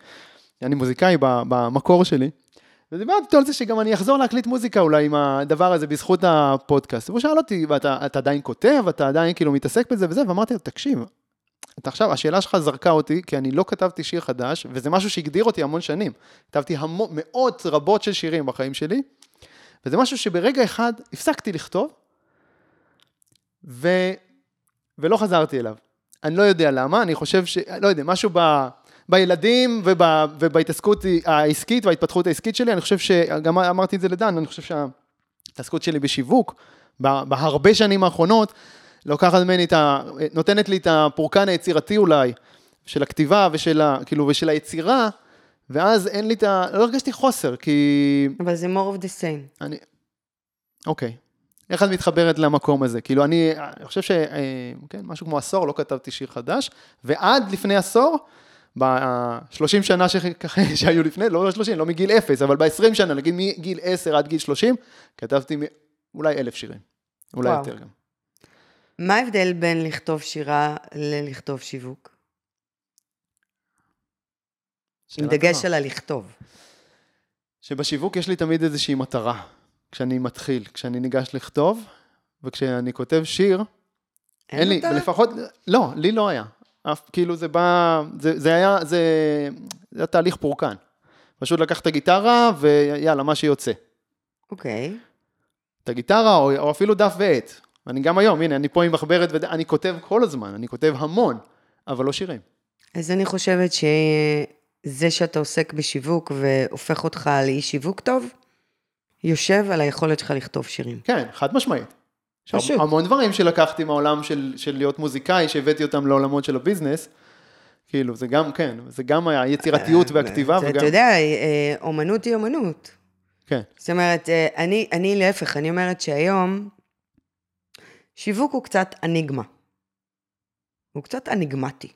אני מוזיקאי במקור שלי. ודיברתי איתו על זה שגם אני אחזור להקליט מוזיקה אולי עם הדבר הזה בזכות הפודקאסט. והוא שאל אותי, ואתה אתה עדיין כותב, אתה עדיין כאילו מתעסק בזה וזה, ואמרתי לו, תקשיב, אתה עכשיו, השאלה שלך זרקה אותי, כי אני לא כתבתי שיר חדש, וזה משהו שהגדיר אותי המון שנים. כתבתי המון, מאות רבות של שירים בחיים שלי, וזה משהו שברגע אחד הפסקתי לכתוב, ו... ולא חזרתי אליו. אני לא יודע למה, אני חושב ש... לא יודע, משהו ב... בילדים וב... ובהתעסקות העסקית וההתפתחות העסקית שלי, אני חושב שגם אמרתי את זה לדן, אני חושב שההתעסקות שלי בשיווק. בהרבה שנים האחרונות, לוקחת ממני את ה... נותנת לי את הפורקן היצירתי אולי, של הכתיבה ושל, ה... כאילו, ושל היצירה, ואז אין לי את ה... לא הרגשתי חוסר, כי... אבל זה more of the same. אני... אוקיי. איך את מתחברת למקום הזה? כאילו, אני, אני חושב ש... אה, כן, משהו כמו עשור לא כתבתי שיר חדש, ועד לפני עשור, ב-30 שנה ש... שהיו לפני, לא 30, לא מגיל אפס, אבל ב-20 שנה, נגיד מגיל 10 עד גיל 30, כתבתי מ- אולי אלף שירים. אולי וואו. יותר גם. מה ההבדל בין לכתוב שירה ללכתוב שיווק? עם דגש. על הלכתוב. שבשיווק יש לי תמיד איזושהי מטרה, כשאני מתחיל, כשאני ניגש לכתוב, וכשאני כותב שיר, אין לי, אותה? לפחות, לא, לי לא היה. אף, כאילו זה בא, זה, זה היה, זה, זה היה תהליך פורקן. פשוט לקח את הגיטרה ויאללה, מה שיוצא. אוקיי. את הגיטרה או, או אפילו דף ועט. אני גם היום, הנה, אני פה עם מחברת ואני כותב כל הזמן, אני כותב המון, אבל לא שירים. אז אני חושבת שזה שאתה עוסק בשיווק והופך אותך לאיש שיווק טוב, יושב על היכולת שלך לכתוב שירים. כן, חד משמעית. פשוט. המון דברים שלקחתי מהעולם של, של להיות מוזיקאי, שהבאתי אותם לעולמות של הביזנס. כאילו, זה גם, כן, זה גם היצירתיות והכתיבה אתה- וגם... אתה יודע, אה, אומנות היא אומנות. כן, זאת אומרת, אה, אני, אני להפך, אני אומרת שהיום שיווק הוא קצת אניגמה. הוא קצת אניגמטי.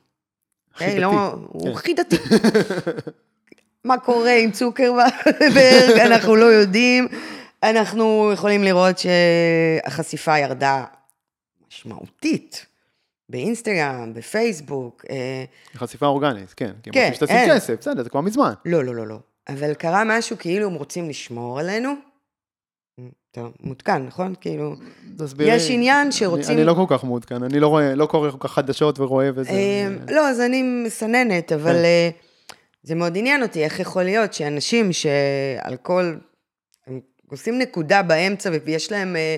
חידתי. לא, כן. הוא חידתי. מה קורה עם צוקרברג, אנחנו לא יודעים. אנחנו יכולים לראות שהחשיפה ירדה משמעותית. באינסטגרם, בפייסבוק. אה, חשיפה אורגנית, כן. כי הם כן, רוצים שתשים אין. כסף, בסדר, זה כבר מזמן. לא, לא, לא, לא. אבל קרה משהו כאילו הם רוצים לשמור עלינו. אתה מעודכן, נכון? כאילו... תסבירי. יש עניין אני- שרוצים... אני לא כל כך מעודכן, אני לא רואה, לא קורא כל כך חדשות ורואה וזה. אה, לא, אז אני מסננת, אבל כן. אה, זה מאוד עניין אותי, איך יכול להיות שאנשים שעל כל... הם עושים נקודה באמצע ויש להם אה,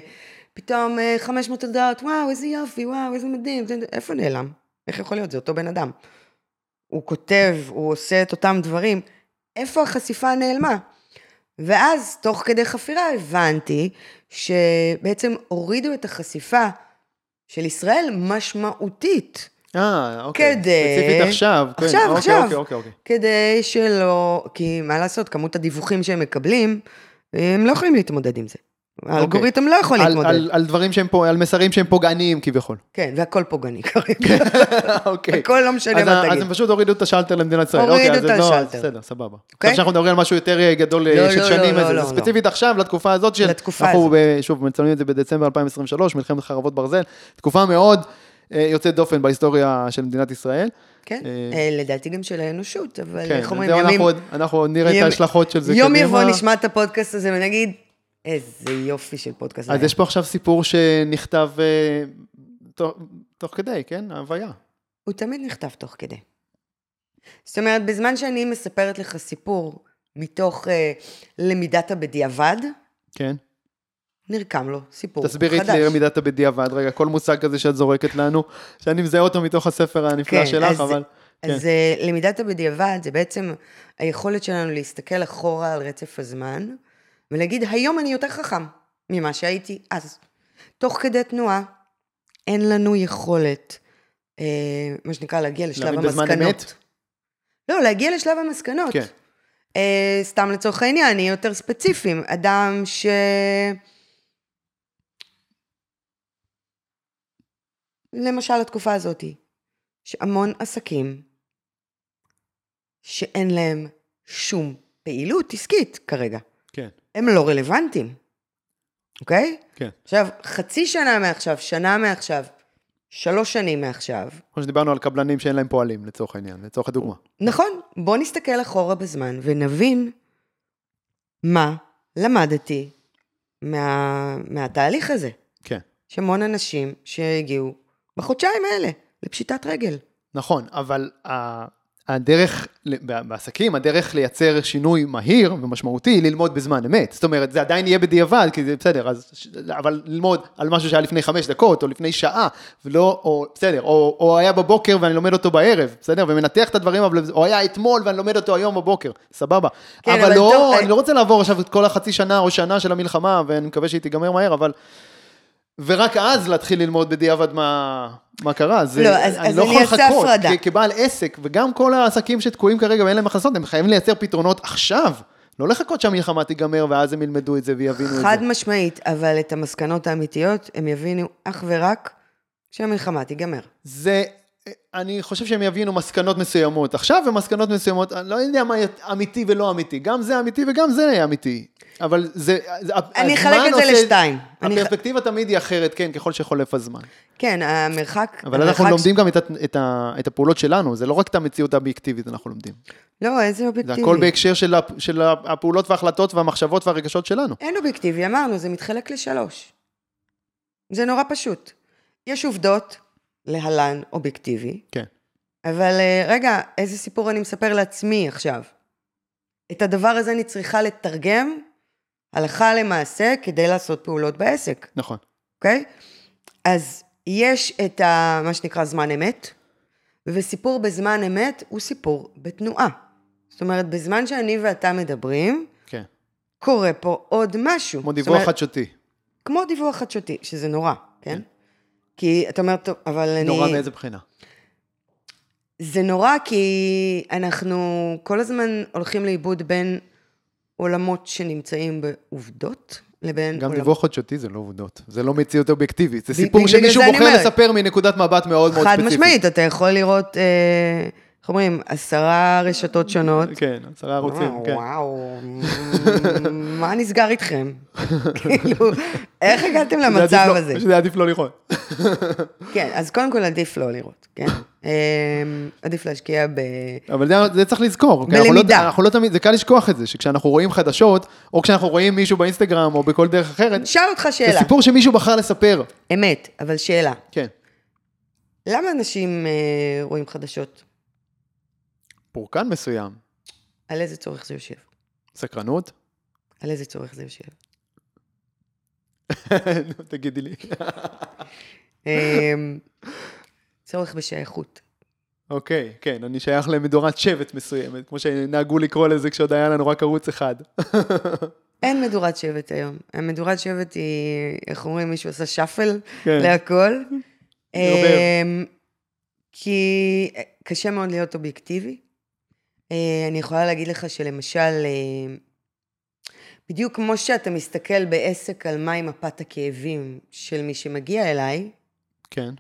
פתאום אה, 500 הודעות, וואו, איזה יופי, וואו, איזה מדהים, איפה נעלם? איך יכול להיות? זה אותו בן אדם. הוא כותב, הוא עושה את אותם דברים, איפה החשיפה נעלמה? ואז, תוך כדי חפירה, הבנתי שבעצם הורידו את החשיפה של ישראל משמעותית. אה, אוקיי. כדי- ספציפית עכשיו. כן, עכשיו, אוקיי, עכשיו. אוקיי, אוקיי, אוקיי. כדי שלא, כי מה לעשות, כמות הדיווחים שהם מקבלים, הם לא יכולים להתמודד עם זה. האלגוריתם לא יכול אוקיי. להתמודד. על- דברים שהם פה, על מסרים שהם פוגעניים כביכול. כן, והכל פוגעני כרגע. אוקיי. הכל לא משנה מה ה- אז תגיד. הם פשוט הורידו את השלטר למדינת ישראל. הורידו אוקיי, את לא- השלטר. בסדר, סבבה. אוקיי? עכשיו שאנחנו מדברים על משהו יותר אה, גדול אה, לא, של לא, שנים, זה. ספציפית עכשיו, לתקופה הזאת של... לתקופה אנחנו, הזאת. ב- שוב, מצלמים את זה בדצמבר 2023, מלחמת חרבות ברזל. תקופה מאוד אה, יוצאת דופן בהיסטוריה של מדינת ישראל. כן, לדעתי גם של האנושות, אבל כן, איך אומרים, ימים... אנחנו עוד- אנחנו נראה את יום- ההשלכות של זה יום קדימה. יבוא נשמע את הפודקאסט הזה ונגיד, איזה יופי של פודקאסט. אז היה." יש פה עכשיו סיפור שנכתב אה, תוך- תוך כדי, כן? ההוויה. הוא תמיד נכתב תוך כדי. זאת אומרת, בזמן שאני מספרת לך סיפור מתוך אה, למידת הבדיעבד, כן. נרקם לו סיפור תסבירי חדש. לי למידת הבדיעבד, רגע, כל מושג כזה שאת זורקת לנו, שאני מזהה אותו מתוך הספר הנפלא כן, שלך, אז- אבל... כן. אז אה, למידת הבדיעבד זה בעצם היכולת שלנו להסתכל אחורה על רצף הזמן, ולהגיד, היום אני יותר חכם ממה שהייתי אז. תוך כדי תנועה, אין לנו יכולת, אה, מה שנקרא, להגיע לשלב המסקנות. לא, להגיע לשלב המסקנות. כן. אה, סתם לצורך העניין, נהיה יותר ספציפיים. אדם ש... למשל, התקופה הזאת, יש המון עסקים שאין להם שום פעילות עסקית כרגע. הם לא רלוונטיים, אוקיי? כן. עכשיו, חצי שנה מעכשיו, שנה מעכשיו, שלוש שנים מעכשיו, כמו שדיברנו על קבלנים שאין להם פועלים, לצורך העניין, לצורך הדוגמה. נכון, בוא נסתכל אחורה בזמן ונבין מה למדתי מה, מהתהליך הזה. כן. יש המון אנשים שהגיעו בחודשיים האלה לפשיטת רגל. נכון, אבל הדרך, בעסקים, הדרך לייצר שינוי מהיר ומשמעותי היא ללמוד בזמן אמת. זאת אומרת, זה עדיין יהיה בדיעבד, כי זה בסדר, אז, אבל ללמוד על משהו שהיה לפני חמש דקות, או לפני שעה, ולא, או בסדר, או, או היה בבוקר ואני לומד אותו בערב, בסדר? ומנתח את הדברים, אבל, או היה אתמול ואני לומד אותו היום בבוקר, סבבה. כן, אבל, אבל לא, טוב, אני אני- לא רוצה לעבור עכשיו את כל החצי שנה או שנה של המלחמה, ואני מקווה שהיא תיגמר מהר, אבל... ורק אז להתחיל ללמוד בדיעבד מה, מה קרה. זה, לא, אז- אני אז לא אני יכול לחכות, הפרדה. כ- כבעל עסק, וגם כל העסקים שתקועים כרגע ואין להם הכנסות, הם חייבים לייצר פתרונות עכשיו. לא לחכות שהמלחמה תיגמר ואז הם ילמדו את זה ויבינו את חד זה. משמעית, אבל את המסקנות האמיתיות הם יבינו אך ורק כשהמלחמה תיגמר. זה, אני חושב שהם יבינו מסקנות מסוימות עכשיו, ומסקנות מסוימות, אני לא יודע מה אמיתי ולא אמיתי. גם זה אמיתי וגם זה אמיתי. אבל זה, זה אני אחלק את זה לשתיים. אני הפרספקטיבה תמיד היא אחרת, כן, ככל שחולף הזמן. כן, המרחק... אבל אנחנו המרחק לומדים גם את, את, את הפעולות שלנו, זה לא רק את המציאות האובייקטיבית אנחנו לומדים. לא, איזה זה אובייקטיבי. הכל בהקשר של, של הפעולות וההחלטות והמחשבות והרגשות שלנו. אין אובייקטיבי, אמרנו, זה מתחלק לשלוש. זה נורא פשוט. יש עובדות, להלן אובייקטיבי, כן. אבל אה, רגע, איזה סיפור אני מספר לעצמי עכשיו? את הדבר הזה אני צריכה לתרגם הלכה למעשה כדי לעשות פעולות בעסק, נכון. אוקיי? אז יש את ה, מה שנקרא זמן אמת, וסיפור בזמן אמת הוא סיפור בתנועה. זאת אומרת, בזמן שאני ואתה מדברים, כן. קורה פה עוד משהו. כמו דיווח אומרת, חדשותי. כמו דיווח חדשותי, שזה נורא. כן? כי אתה אומר, טוב, אבל אני... נורא מאיזה בחינה? זה נורא כי אנחנו כל הזמן הולכים לאיבוד בין עולמות שנמצאים בעובדות לבין גם. דיווח חודשותי זה לא עובדות, זה לא מציאות אובייקטיבית, זה סיפור שמישהו בוחר. לספר מנקודת מבט מאוד מאוד חד ספציפית. משמעית, אתה יכול לראות, אה, איך אומרים, עשרה רשתות שונות. כן, עשרה ערוצים, כן. וואו, מה נסגר איתכם? כאילו, איך הגעתם למצב לא- הזה? שזה עדיף לא לראות. כן, אז קודם כל עדיף לא לראות, כן? אה, עדיף להשקיע ב... אבל זה, זה צריך לזכור. אנחנו לא, בלמידה. אנחנו לא תמיד, זה קל לשכוח את זה, שכשאנחנו רואים חדשות, או כשאנחנו רואים מישהו באינסטגרם, או בכל דרך אחרת, שאל אותך זה שאלה, סיפור שמישהו בחר לספר. אמת, אבל שאלה. כן. למה אנשים אה, רואים חדשות? פורקן מסוים. על איזה צורך זה יושב? סקרנות? על איזה צורך זה יושב? נו, תגידי לי. אה, צורך בשייכות. אוקיי, כן, אני שייך למדורת שבט מסוימת, כמו שנהגו לקרוא לזה כשעוד היה לנו רק ערוץ אחד. אין מדורת שבט היום. המדורת שבט היא, איך אומרים, מישהו עשה שאפל כן. להכל. אמ, כי קשה מאוד להיות אובייקטיבי. אה, אני יכולה להגיד לך שלמשל, אה, בדיוק כמו שאתה מסתכל בעסק על מהי מפת הכאבים של מי שמגיע אליי, כן.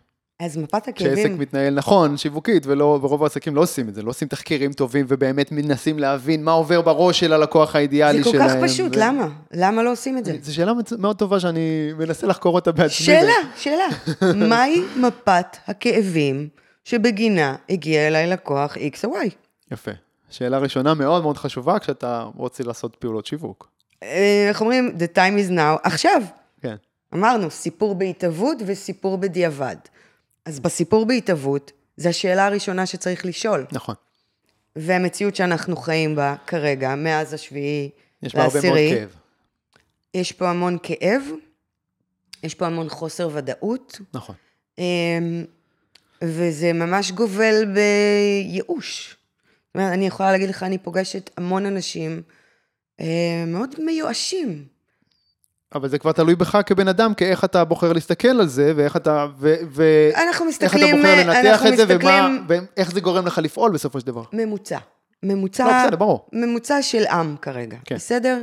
אז מפת כשעסק הכאבים... מתנהל נכון, שיווקית, ולא, ורוב העסקים לא עושים את זה, לא עושים תחקירים טובים ובאמת מנסים להבין מה עובר בראש של הלקוח האידיאלי זה שלהם. כל כך פשוט, ו... למה? למה לא עושים את זה? זו שאלה מאוד טובה שאני מנסה לחקור אותה בעצמי. שאלה, שאלה. מהי מפת הכאבים שבגינה הגיע אליי לקוח X או Y? יפה. שאלה ראשונה מאוד מאוד חשובה כשאתה רוצה לעשות פעולות שיווק. אה, איך אומרים? The time is now. עכשיו. כן. אמרנו, סיפור בהתהוות וסיפור בדיעבד. אז בסיפור בהתהוות, זו השאלה הראשונה שצריך לשאול. נכון. והמציאות שאנחנו חיים בה כרגע, מאז השביעי יש בה הרבה מאוד כאב. יש פה המון כאב, יש פה המון חוסר ודאות, נכון. אמ, וזה ממש גובל בייאוש. זאת אומרת, אני יכולה להגיד לך, אני פוגשת המון אנשים אה, מאוד מיואשים. אבל זה כבר תלוי בך כבן אדם, כאיך אתה בוחר להסתכל על זה, ואיך אתה, ו, ו, אנחנו איך אתה מסתכלים, בוחר לנתח אנחנו את זה, ומה, מסתכלים ואיך זה גורם לך לפעול בסופו של דבר. ממוצע. ממוצע, לא, בסדר, ברור. ממוצע של עם כרגע, כן. בסדר?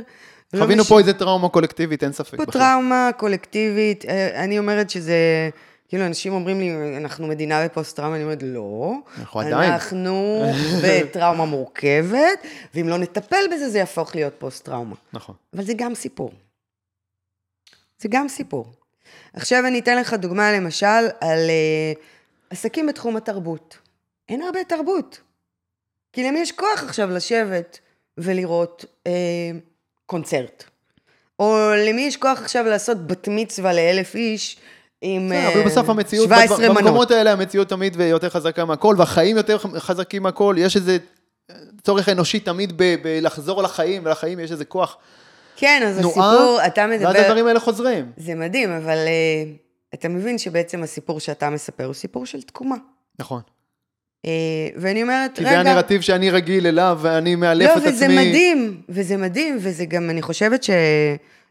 לא חווינו מש- פה איזה טראומה קולקטיבית, אין ספק פה בכלל. טראומה קולקטיבית, אה, אני אומרת שזה, כאילו אנשים אומרים לי, אנחנו מדינה בפוסט-טראומה, אני אומרת, לא. אנחנו עדיין. אנחנו בטראומה מורכבת, ואם לא נטפל בזה, זה יהפוך להיות פוסט-טראומה. נכון. אבל זה גם סיפור. זה גם סיפור. עכשיו אני אתן לך דוגמה, למשל, על uh, עסקים בתחום התרבות. אין הרבה תרבות. כי למי יש כוח עכשיו לשבת ולראות uh, קונצרט? או למי יש כוח עכשיו לעשות בת מצווה לאלף איש עם כן, uh, אבל בסוף המציאות, 17 במקומות? האלה המציאות תמיד יותר חזקה מהכל, והחיים יותר חזקים מהכל, יש איזה צורך אנושי תמיד בלחזור לחיים, ולחיים יש איזה כוח כן, אז תנועה, הסיפור, אתה מדבר... ואז הדברים האלה חוזרים. זה מדהים, אבל uh, אתה מבין שבעצם הסיפור שאתה מספר הוא סיפור של תקומה. נכון. Uh, ואני אומרת, כי רגע... זה הנרטיב שאני רגיל אליו, ואני מאלף לא, את וזה עצמי. מדהים, וזה מדהים, וזה גם, אני חושבת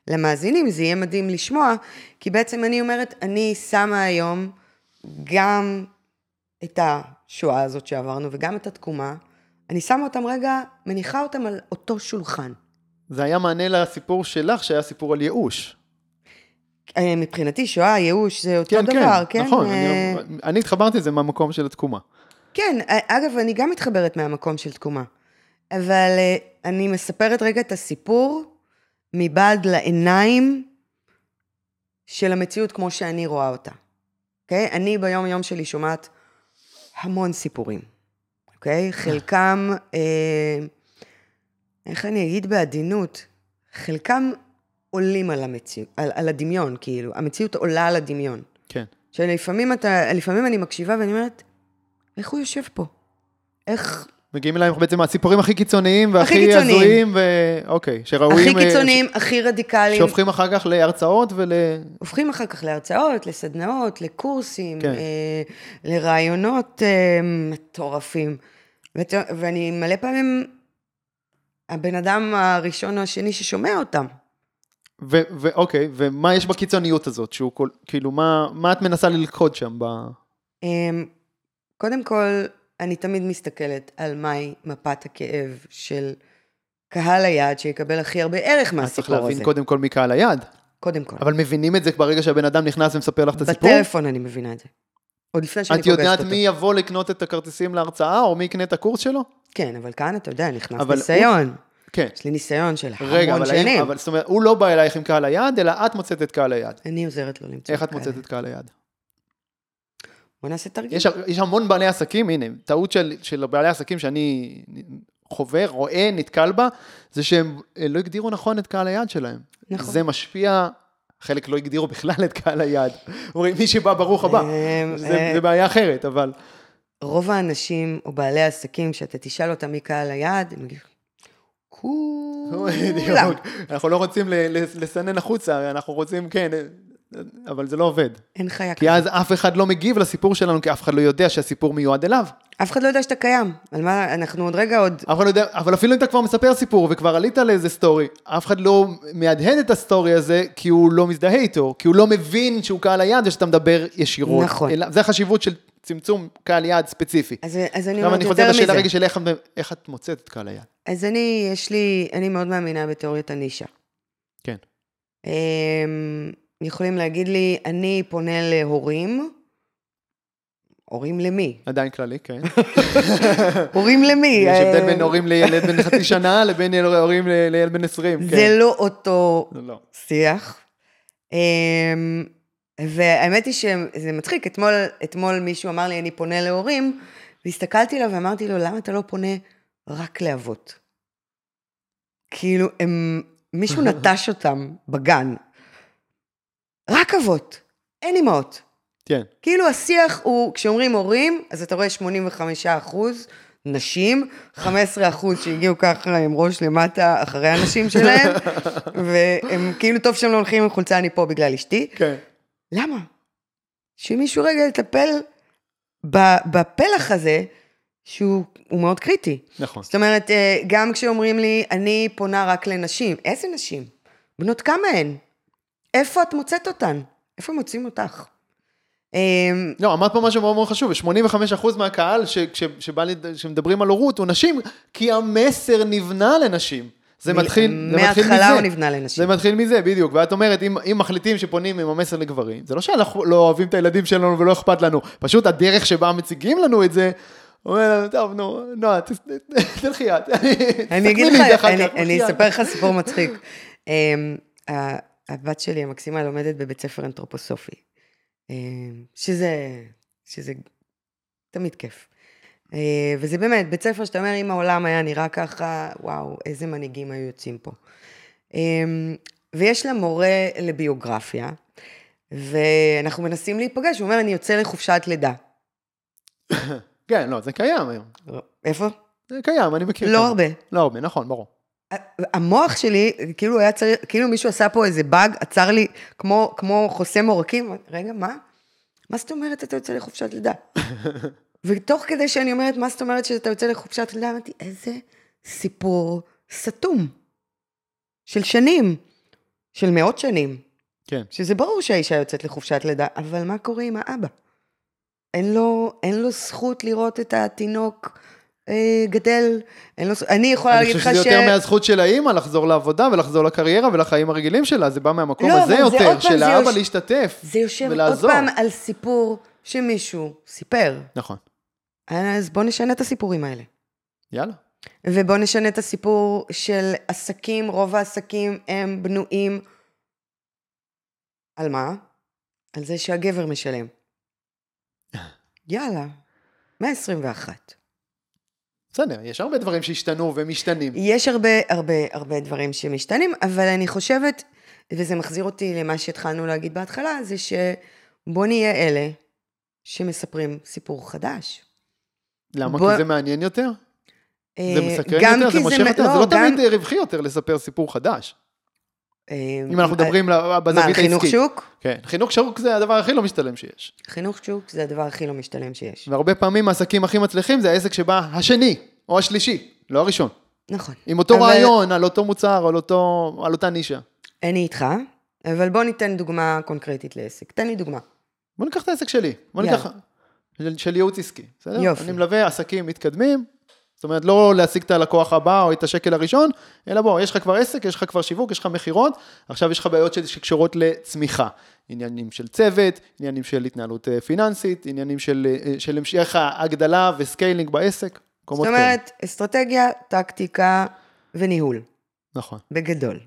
שלמאזינים זה יהיה מדהים לשמוע, כי בעצם אני אומרת, אני שמה היום גם את השואה הזאת שעברנו, וגם את התקומה, אני שמה אותם רגע, מניחה אותם על אותו שולחן. זה היה מענה לסיפור שלך, שהיה סיפור על ייאוש. אה, מבחינתי, שואה, ייאוש, זה אותו כן, דבר, כן, כן? נכון. אה, אני- אני התחברתי לזה מהמקום של התקומה. כן, אגב, אני גם מתחברת מהמקום של תקומה. אבל אה, אני מספרת רגע את הסיפור מבעד לעיניים של המציאות כמו שאני רואה אותה. אוקיי? אני ביום-יום שלי שומעת המון סיפורים, אוקיי? חלקם, אה, איך אני אגיד בעדינות? חלקם עולים על המציאות, על, על הדמיון, כאילו. המציאות עולה על הדמיון. כן. שלפעמים אתה, לפעמים אני מקשיבה ואני אומרת, איך הוא יושב פה? איך... מגיעים אליהם בעצם הסיפורים הכי קיצוניים והכי. הזויים, ואוקיי, שראויים... הכי אה, קיצוניים, הכי רדיקליים. שהופכים אחר כך להרצאות ול... הופכים אחר כך להרצאות, לסדנאות, לקורסים, כן. אה, לרעיונות אה, מטורפים. ואת, ואני מלא פעמים הבן אדם הראשון או השני ששומע אותם. ו- ואוקיי, ומה יש בקיצוניות הזאת? שהוא כל, כאילו, מה, מה את מנסה ללכוד שם ב... אמ, קודם כל, אני תמיד מסתכלת על מהי מפת הכאב של קהל היעד שיקבל הכי הרבה ערך אז צריך מהסיפור להבין הזה. קודם כל מי קהל היעד. קודם כל. אבל מבינים את זה ברגע שהבן אדם נכנס ומספר לך את הסיפור? בטלפון אני מבינה את זה. עוד לפני שאני את פוגשת יודעת אותו. מי יבוא לקנות את הכרטיסים להרצאה, או מי יקנה את הקורס שלו? כן, אבל כאן אתה יודע, נכנס ניסיון. כן. יש לי ניסיון של רגע, המון שנים. אבל זאת אומרת, הוא לא בא אלייך עם קהל היעד, אלא את מוצאת את קהל היעד. אני עוזרת לו למצוא איך את. מוצאת את קהל היעד? בוא נעשה תרגיל. יש, יש המון בעלי עסקים, הנה, טעות של, של בעלי עסקים שאני חווה, רואה, נתקל בה, זה שהם אה, לא הגדירו נכון את קהל היעד שלהם. נכון. זה משפיע, חלק לא הגדירו בכלל את קהל היעד. אומרים, מי שבא, ברוך הבא. אמ, זה, אה, זה בעיה אחרת, אבל... רוב האנשים, או בעלי העסקים, שאתה תשאל אותם מי קהל היעד, הם יגידו, כולם. אנחנו לא רוצים לסנן החוצה, אנחנו רוצים, כן, אה, אבל זה לא עובד. אין חיה כי כזאת. אז אף אחד לא מגיב לסיפור שלנו, כי אף אחד לא יודע שהסיפור מיועד אליו. אף אחד לא יודע שאתה קיים. על מה, אנחנו עוד רגע עוד... אף אחד לא יודע, אבל אפילו אם אתה כבר מספר סיפור וכבר עלית לאיזה סטורי, אף אחד לא מהדהד את הסטורי הזה כי הוא לא מזדהה איתו, כי הוא לא מבין שהוא קהל היעד ושאתה מדבר ישירות. נכון. אלא, זה החשיבות של צמצום קהל יעד ספציפי. אז, אז אני עכשיו אומרת אני יותר חוזר לשאלה מזה. רגע של איך, איך את מוצאת את קהל היעד. אז אני, יש לי, אני מאוד מאמינה בתיאוריית הנישה. כן. אמ, יכולים להגיד לי, אני פונה להורים, הורים למי? עדיין כללי, כן. הורים למי? יש הבדל אה, בין הורים לילד בן חצי שנה לבין הורים לילד בן 20. כן. זה לא אותו זה לא. שיח. אמ, והאמת היא שזה מצחיק, אתמול, אתמול מישהו אמר לי, אני פונה להורים, והסתכלתי עליו ואמרתי לו, למה אתה לא פונה רק לאבות? כאילו, הם, מישהו נטש אותם בגן. רק אבות, אין אמהות. כן. כאילו השיח הוא, כשאומרים הורים, אז אתה רואה 85 אחוז נשים, 15 אחוז שהגיעו ככה עם ראש למטה אחרי הנשים שלהם, והם כאילו טוב שהם לא הולכים עם חולצה אני פה בגלל אשתי. כן. למה? שמישהו רגע יטפל בפלח הזה, שהוא הוא מאוד קריטי. נכון. זאת אומרת, אה, גם כשאומרים לי, אני פונה רק לנשים, איזה נשים? בנות כמה הן? איפה את מוצאת אותן? איפה מוצאים אותך? אמ, לא, אמרת פה משהו מאוד מאוד חשוב, 85% מהקהל ש, ש, שבא, לי- שמדברים על הורות הוא נשים, כי המסר נבנה לנשים. זה מ- מתחיל, זה מתחיל מזה. מההתחלה הוא נבנה לנשים. זה מתחיל מזה, בדיוק. ואת אומרת, אם, אם מחליטים שפונים עם המסר לגברים, זה לא שאנחנו לא אוהבים את הילדים שלנו ולא אכפת לנו, פשוט הדרך שבה מציגים לנו את זה, אומר לנו, טוב, נו, נועה, תלכי את. אני אגיד לך, אני-. אספר לך סיפור מצחיק. הבת שלי המקסימה לומדת בבית ספר אנתרופוסופי, אמ, שזה, שזה תמיד כיף. אה, וזה באמת, בית ספר שאתה אומר, אם העולם היה נראה ככה, וואו, איזה מנהיגים היו יוצאים פה. אמ, ויש לה מורה לביוגרפיה, ואנחנו מנסים להיפגש, הוא אומר, אני יוצא לחופשת לידה. כן, לא, זה קיים היום. איפה? זה קיים, אני מכיר. לא. הרבה. לא הרבה, נכון, ברור. המוח שלי, כאילו היה צריך, כאילו מישהו עשה פה איזה באג, עצר לי כמו, כמו חוסם עורקים, רגע, מה? מה זאת אומרת אתה יוצא לחופשת לידה? ותוך כדי שאני אומרת, מה זאת אומרת שאתה יוצא לחופשת לידה, אמרתי, איזה סיפור סתום. של שנים, של מאות שנים. כן. שזה ברור שהאישה יוצאת לחופשת לידה, אבל מה קורה עם האבא? אין לו, אין לו זכות לראות את התינוק גדל, אין לו, ז- אני יכולה אני להגיד חושב לך שזה ש... יותר מהזכות של האימא לחזור לעבודה ולחזור לקריירה ולחיים הרגילים שלה, זה בא מהמקום לא, הזה יותר, עוד של האבא יוש- להשתתף זה יושב עוד ולעזור. פעם על סיפור שמישהו סיפר. נכון, אז בוא נשנה את הסיפורים האלה. יאללה. ובוא נשנה את הסיפור של עסקים, רוב העסקים הם בנויים על מה? על זה שהגבר משלם. יאללה, 121. בסדר, יש הרבה דברים שהשתנו ומשתנים. יש הרבה הרבה הרבה דברים שמשתנים, אבל אני חושבת, וזה מחזיר אותי למה שהתחלנו להגיד בהתחלה, זה שבוא נהיה אלה שמספרים סיפור חדש. למה? בוא- כי זה מעניין יותר? זה אה, מסקרן גם יותר? זה כי מושך יותר? זה לא גם- תמיד אה, רווחי יותר לספר סיפור חדש. אה, אם אנחנו מדברים ל- מה, על בזווית חינוך העסקית. שוק? כן, חינוך שוק זה הדבר הכי לא משתלם שיש. חינוך שוק זה הדבר הכי לא משתלם שיש. והרבה פעמים העסקים הכי מצליחים זה העסק שבא השני, או השלישי, לא הראשון. נכון. עם אותו אבל- רעיון, על אותו מוצר, על, אותו, על אותה נישה. אני איתך, אבל בוא ניתן דוגמה קונקרטית לעסק. תן לי דוגמה. בוא ניקח את העסק שלי, בוא יאללה. ניקח, של, של ייעוץ עסקי, בסדר? יופי. אני מלווה עסקים מתקדמים, זאת אומרת, לא להשיג את הלקוח הבא או את השקל הראשון, אלא בוא, יש לך כבר עסק, יש לך כבר שיווק, יש לך מכירות, עכשיו יש לך בעיות שקשורות לצמיחה. עניינים של צוות, עניינים של התנהלות אה, פיננסית, עניינים של, אה, של המשך ההגדלה ו scaling בעסק, זאת. אומרת, אסטרטגיה, טקטיקה וניהול, נכון. בגדול.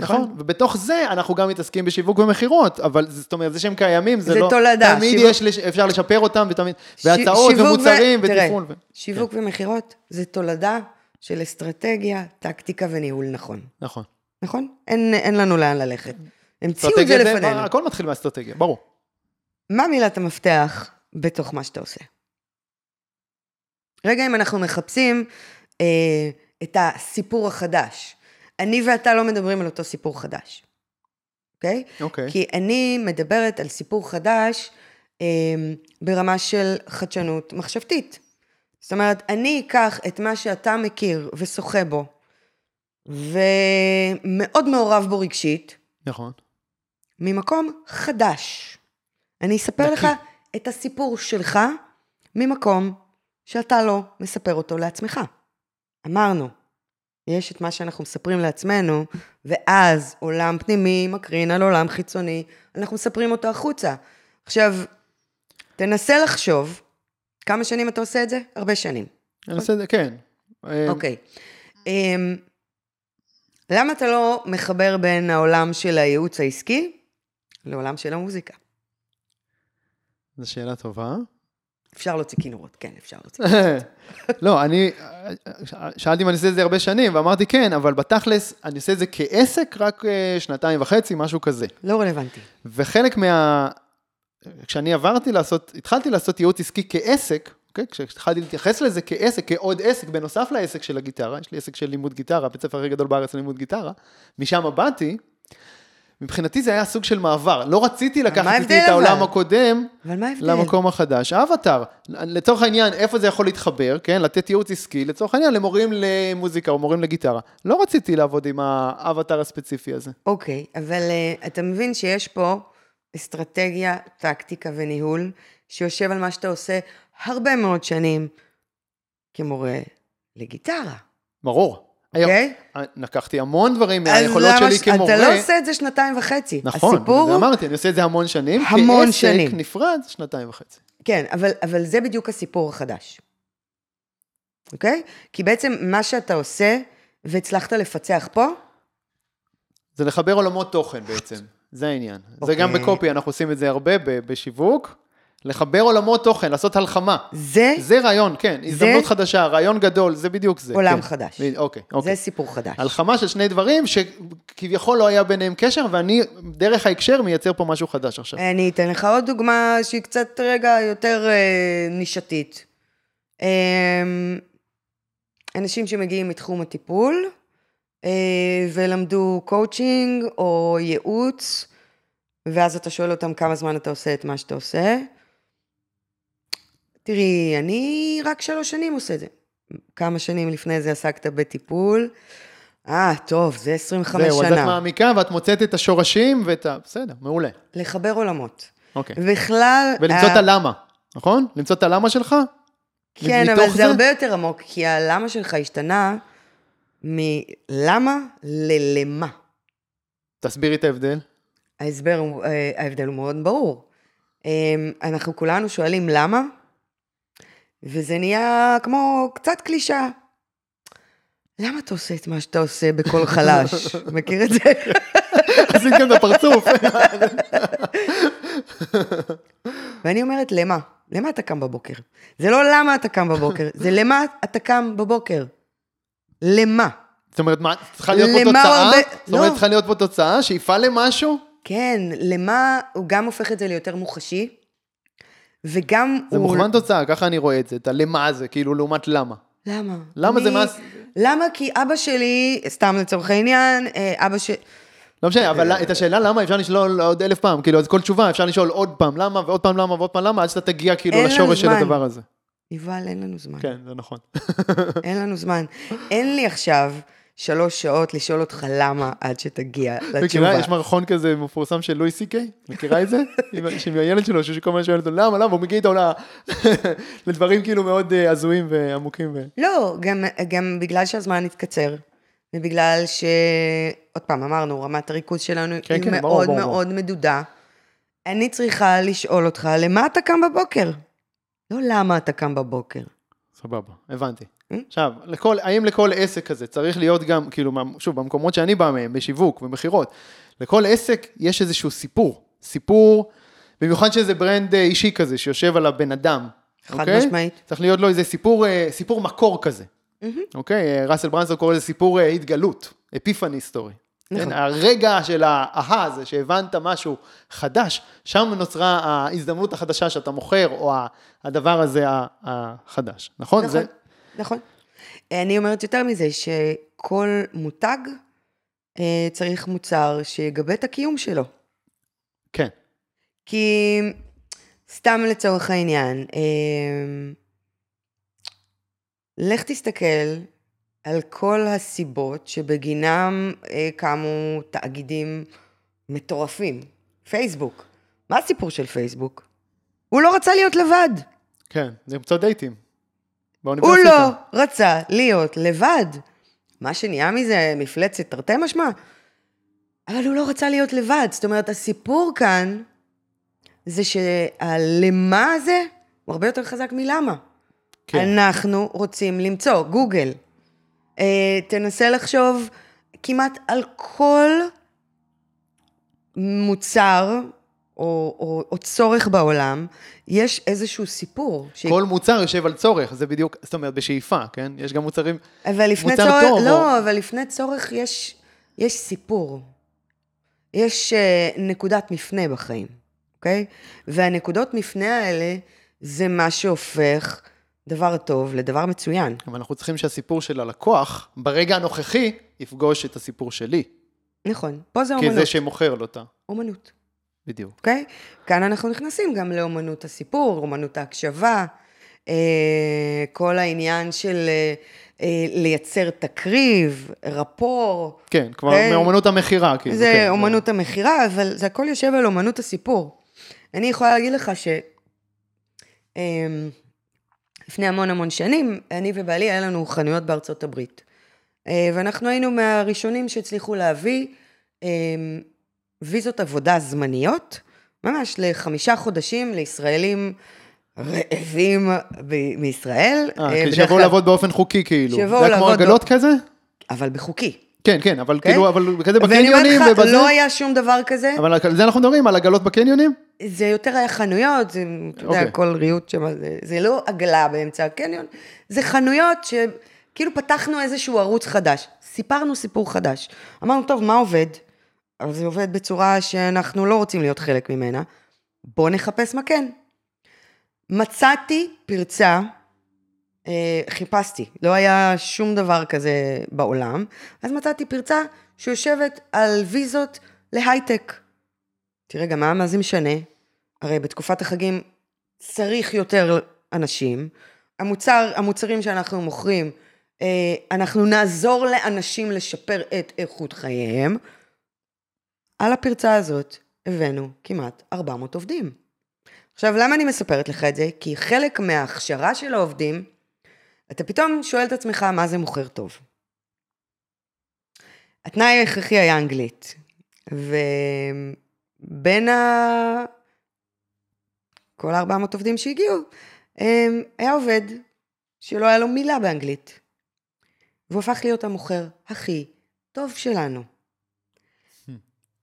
נכון, ובתוך זה אנחנו גם מתעסקים בשיווק ומכירות, אבל זה- זאת אומרת, זה שהם קיימים, זה, זה לא... תולדה, תמיד שיווק- יש, לש- אפשר לשפר אותם, ותמיד... ש- והצעות שיווק ו- ומוצרים תראה, ותפעול. ו... שיווק ומכירות זה תולדה של אסטרטגיה, טקטיקה וניהול נכון. נכון. נכון? אין, אין לנו לאן ללכת. המציאו את זה לפנינו. הכל מתחיל מהאסטרטגיה, ברור. מה מילת המפתח בתוך מה שאתה עושה? רגע, אם אנחנו מחפשים אה, את הסיפור החדש, אני ואתה לא מדברים על אותו סיפור חדש, אוקיי? אוקיי. כי אני מדברת על סיפור חדש אה, ברמה של חדשנות מחשבתית. זאת אומרת, אני אקח את מה שאתה מכיר ושוחה בו, ומאוד מעורב בו רגשית, נכון. ממקום חדש. אני אספר נקי. לך את הסיפור שלך ממקום שאתה לא מספר אותו לעצמך. אמרנו, יש את מה שאנחנו מספרים לעצמנו, ואז עולם פנימי מקרין על עולם חיצוני, אנחנו מספרים אותו החוצה. עכשיו, תנסה לחשוב, כמה שנים אתה עושה את זה? הרבה שנים. אני עושה את זה, כן. אוקיי. אמ, למה אתה לא מחבר בין העולם של הייעוץ העסקי לעולם של המוזיקה? זו שאלה טובה. אפשר להוציא כינורות, כן, אפשר להוציא. לא, אני שאלתי אם אני עושה את זה הרבה שנים, ואמרתי כן, אבל בתכלס, אני עושה את זה כעסק רק אה, שנתיים וחצי, משהו כזה. לא רלוונטי. וחלק מה... כשאני עברתי לעשות, התחלתי לעשות ייעוץ עסקי כעסק, אוקיי? כשהתחלתי להתייחס לזה כעסק, כעוד עסק, בנוסף לעסק של הגיטרה, יש לי עסק של לימוד גיטרה, בית ספר הכי גדול בארץ ללימוד גיטרה, משם באתי, מבחינתי זה היה סוג של מעבר. לא רציתי לקחת איתי את העולם? הקודם? למקום החדש. האבטר, לצורך העניין, איפה זה יכול להתחבר, כן? לתת ייעוץ עסקי, לצורך העניין, למורים למוזיקה או מורים לגיטרה. לא רציתי לעבוד עם האבטר הספציפי הזה. אוקיי, אבל uh, אתה מבין שיש פה אסטרטגיה, טקטיקה וניהול, שיושב על מה שאתה עושה הרבה מאוד שנים כמורה לגיטרה, ברור. אוקיי? היום, לקחתי המון דברים מהיכולות שלי ש- כמורה. אתה לא עושה את זה שנתיים וחצי. נכון, הסיפור זה. אמרתי, אני עושה את זה המון שנים. המון כעסק שנים. נפרד, שנתיים וחצי. כן, אבל, אבל זה בדיוק הסיפור החדש. אוקיי? כי בעצם מה שאתה עושה, והצלחת לפצח פה, זה לחבר עולמות תוכן בעצם, זה העניין. זה אוקיי. גם בקופי, אנחנו עושים את זה הרבה בשיווק. לחבר עולמות תוכן, לעשות הלחמה. זה זה רעיון, כן, הזדמנות חדשה, רעיון גדול, זה בדיוק זה. עולם כן. חדש. ב- אוקיי, זה אוקיי. סיפור חדש. הלחמה של שני דברים שכביכול לא היה ביניהם קשר, ואני דרך ההקשר מייצר פה משהו חדש עכשיו. אני אתן לך עוד דוגמה שהיא קצת רגע יותר אה, נישתית. אה, אנשים שמגיעים מתחום הטיפול אה, ולמדו קואוצ'ינג או ייעוץ, ואז אתה שואל אותם כמה זמן אתה עושה את מה שאתה עושה. תראי, אני רק שלוש שנים עושה את זה. כמה שנים לפני זה עסקת בטיפול? אה, טוב, זה 25 זהו, אז שנה. את מעמיקה ואת מוצאת את השורשים ואת ה... בסדר, מעולה. לחבר עולמות. אוקיי. בכלל... ולמצוא ה- את הלמה, נכון? למצוא את הלמה שלך? כן, אבל זה זה? הרבה יותר עמוק, כי הלמה שלך השתנה מלמה ללמה. תסבירי את ההבדל. ההסבר, אה, ההבדל הוא מאוד ברור. אה, אנחנו כולנו שואלים למה, וזה נהיה כמו קצת קלישאה. למה אתה עושה את מה שאתה עושה בקול חלש? מכיר את זה? גם את הפרצוף. ואני אומרת, למה? למה אתה קם בבוקר? זה לא למה אתה קם בבוקר, זה למה אתה קם בבוקר. למה? זאת אומרת, מה, צריכה להיות פה תוצאה? זאת אומרת, לא. צריכה להיות פה תוצאה שיפעל למשהו? כן, למה הוא גם הופך את זה ליותר מוחשי, וגם זה הוא... מוכוון תוצאה, ככה אני רואה את זה, את הלמה הזה, כאילו, לעומת למה. למה? למה זה אני- מה... למה? כי אבא שלי, סתם לצורך העניין, אה, אבא ש... לא משנה, אבל את השאלה למה אפשר לשאול עוד אלף פעם, כאילו, אז כל תשובה אפשר לשאול עוד פעם למה, ועוד פעם למה, ועוד פעם למה, עד שאתה תגיע כאילו לשורש של. הדבר הזה. יובל, אין לנו זמן. כן, זה נכון. אין לנו זמן. אין לי עכשיו שלוש שעות לשאול אותך למה עד שתגיע לתשובה. מכירה, יש מערכון כזה מפורסם של לואי סי קיי, מכירה את זה? עם- הילד שלו, שכל הזמן שואל אותו למה, למה, הוא מגיע איתו לדברים כאילו מאוד אה, הזויים ועמוקים. לא, גם, בגלל שהזמן התקצר, ובגלל ש... עוד פעם, אמרנו, רמת הריכוז שלנו כן, היא כן, מאוד מאוד מדודה. אני צריכה לשאול אותך, למה אתה קם בבוקר? לא למה אתה קם בבוקר. סבבה, הבנתי. עכשיו, לכל, האם לכל עסק כזה צריך להיות גם, כאילו, שוב, במקומות שאני בא מהם, בשיווק ומכירות, לכל עסק יש איזשהו סיפור. סיפור, במיוחד שזה brand אה, אישי כזה, שיושב על הבן אדם. חד אוקיי? משמעית. צריך להיות לו איזה סיפור, אה, סיפור מקור כזה. אוקיי? אה, ראסל ברנסון קורא לזה סיפור התגלות, epiphany story. נכון. כן, הרגע של האהה הזה, שהבנת משהו חדש, שם נוצרה ההזדמנות החדשה שאתה מוכר, או הדבר הזה החדש, נכון? נכון, זה, נכון. אני אומרת יותר מזה, שכל מותג אה, צריך מוצר שיגבה את הקיום שלו. כן, כי סתם לצורך העניין, אה, לך תסתכל על כל הסיבות שבגינם אה, קמו תאגידים מטורפים. פייסבוק. מה הסיפור של פייסבוק? הוא לא רצה להיות לבד. כן, למצוא דייטים. הוא באוניברסיטה. לא רצה להיות לבד. מה שנהיה מזה מפלצת תרתי משמע, אבל הוא לא רצה להיות לבד. זאת אומרת, הסיפור כאן זה שהלמה הזה הוא הרבה יותר חזק מלמה. כן. אנחנו רוצים למצוא, גוגל. אה, תנסה לחשוב כמעט על כל מוצר או, או, או צורך בעולם, יש איזשהו סיפור. ש... כל מוצר יושב על צורך, זה בדיוק, זאת אומרת, בשאיפה, כן? יש גם מוצרים, אבל לפני מוצר צורך, טוב, לא, או- אבל לפני צורך יש, יש סיפור. יש uh, נקודת מפנה בחיים, אוקיי? והנקודות מפנה האלה זה מה שהופך דבר טוב לדבר מצוין. אבל אנחנו צריכים שהסיפור של הלקוח, ברגע הנוכחי, יפגוש את הסיפור שלי. נכון, פה זה כי אומנות. זה שמוכר לו אותה. אומנות, בדיוק. אוקיי? כאן אנחנו נכנסים גם לאומנות הסיפור, אומנות ההקשבה, אה, כל העניין של אה, אה, לייצר תקריב, רפור. כן, כבר כן. מאומנות המכירה, כאילו. זה כן, אומנות המכירה, אבל זה הכל יושב על אומנות הסיפור. אני יכולה להגיד לך ש... אמ, לפני המון המון שנים, אני ובעלי, היה לנו חנויות בארצות הברית. ואנחנו היינו מהראשונים שהצליחו להביא אמ, ויזות עבודה זמניות, ממש לחמישה חודשים לישראלים רעבים ב- מישראל. אה, אה, כי בדרך שיבואו לעבוד באופן חוקי, כאילו. שיבואו זה היה כמו לעבוד עגלות לא- כזה? אבל בחוקי. כן, כן, אבל כן? כאילו, אבל כזה ואני אומרת בקניונים לך, ובזה. לא היה שום דבר כזה. אבל על זה אנחנו מדברים, על עגלות בקניונים? זה יותר היה חנויות, זה, אתה יודע, אוקיי. כל ריהוט שם, זה, זה לא עגלה באמצע הקניון, זה חנויות שכאילו פתחנו איזשהו ערוץ חדש, סיפרנו סיפור חדש. אמרנו, טוב, מה עובד? אבל זה עובד בצורה שאנחנו לא רוצים להיות חלק ממנה, בואו נחפש מה כן. מצאתי פרצה, אה, חיפשתי, לא היה שום דבר כזה בעולם, אז מצאתי פרצה שיושבת על ויזות להייטק. תראה, גם מה, מה זה משנה? הרי בתקופת החגים צריך יותר אנשים. המוצר, המוצרים שאנחנו מוכרים, אה, אנחנו נעזור לאנשים לשפר את איכות חייהם. על הפרצה הזאת הבאנו כמעט 400 עובדים. עכשיו, למה אני מספרת לך את זה? כי חלק מההכשרה של העובדים, אתה פתאום שואל את עצמך מה זה מוכר טוב. התנאי ההכרחי היה אנגלית. ובין ה... כל ה-400 עובדים שהגיעו, אמ, היה עובד שלא היה לו מילה באנגלית. והוא הפך להיות המוכר הכי טוב שלנו.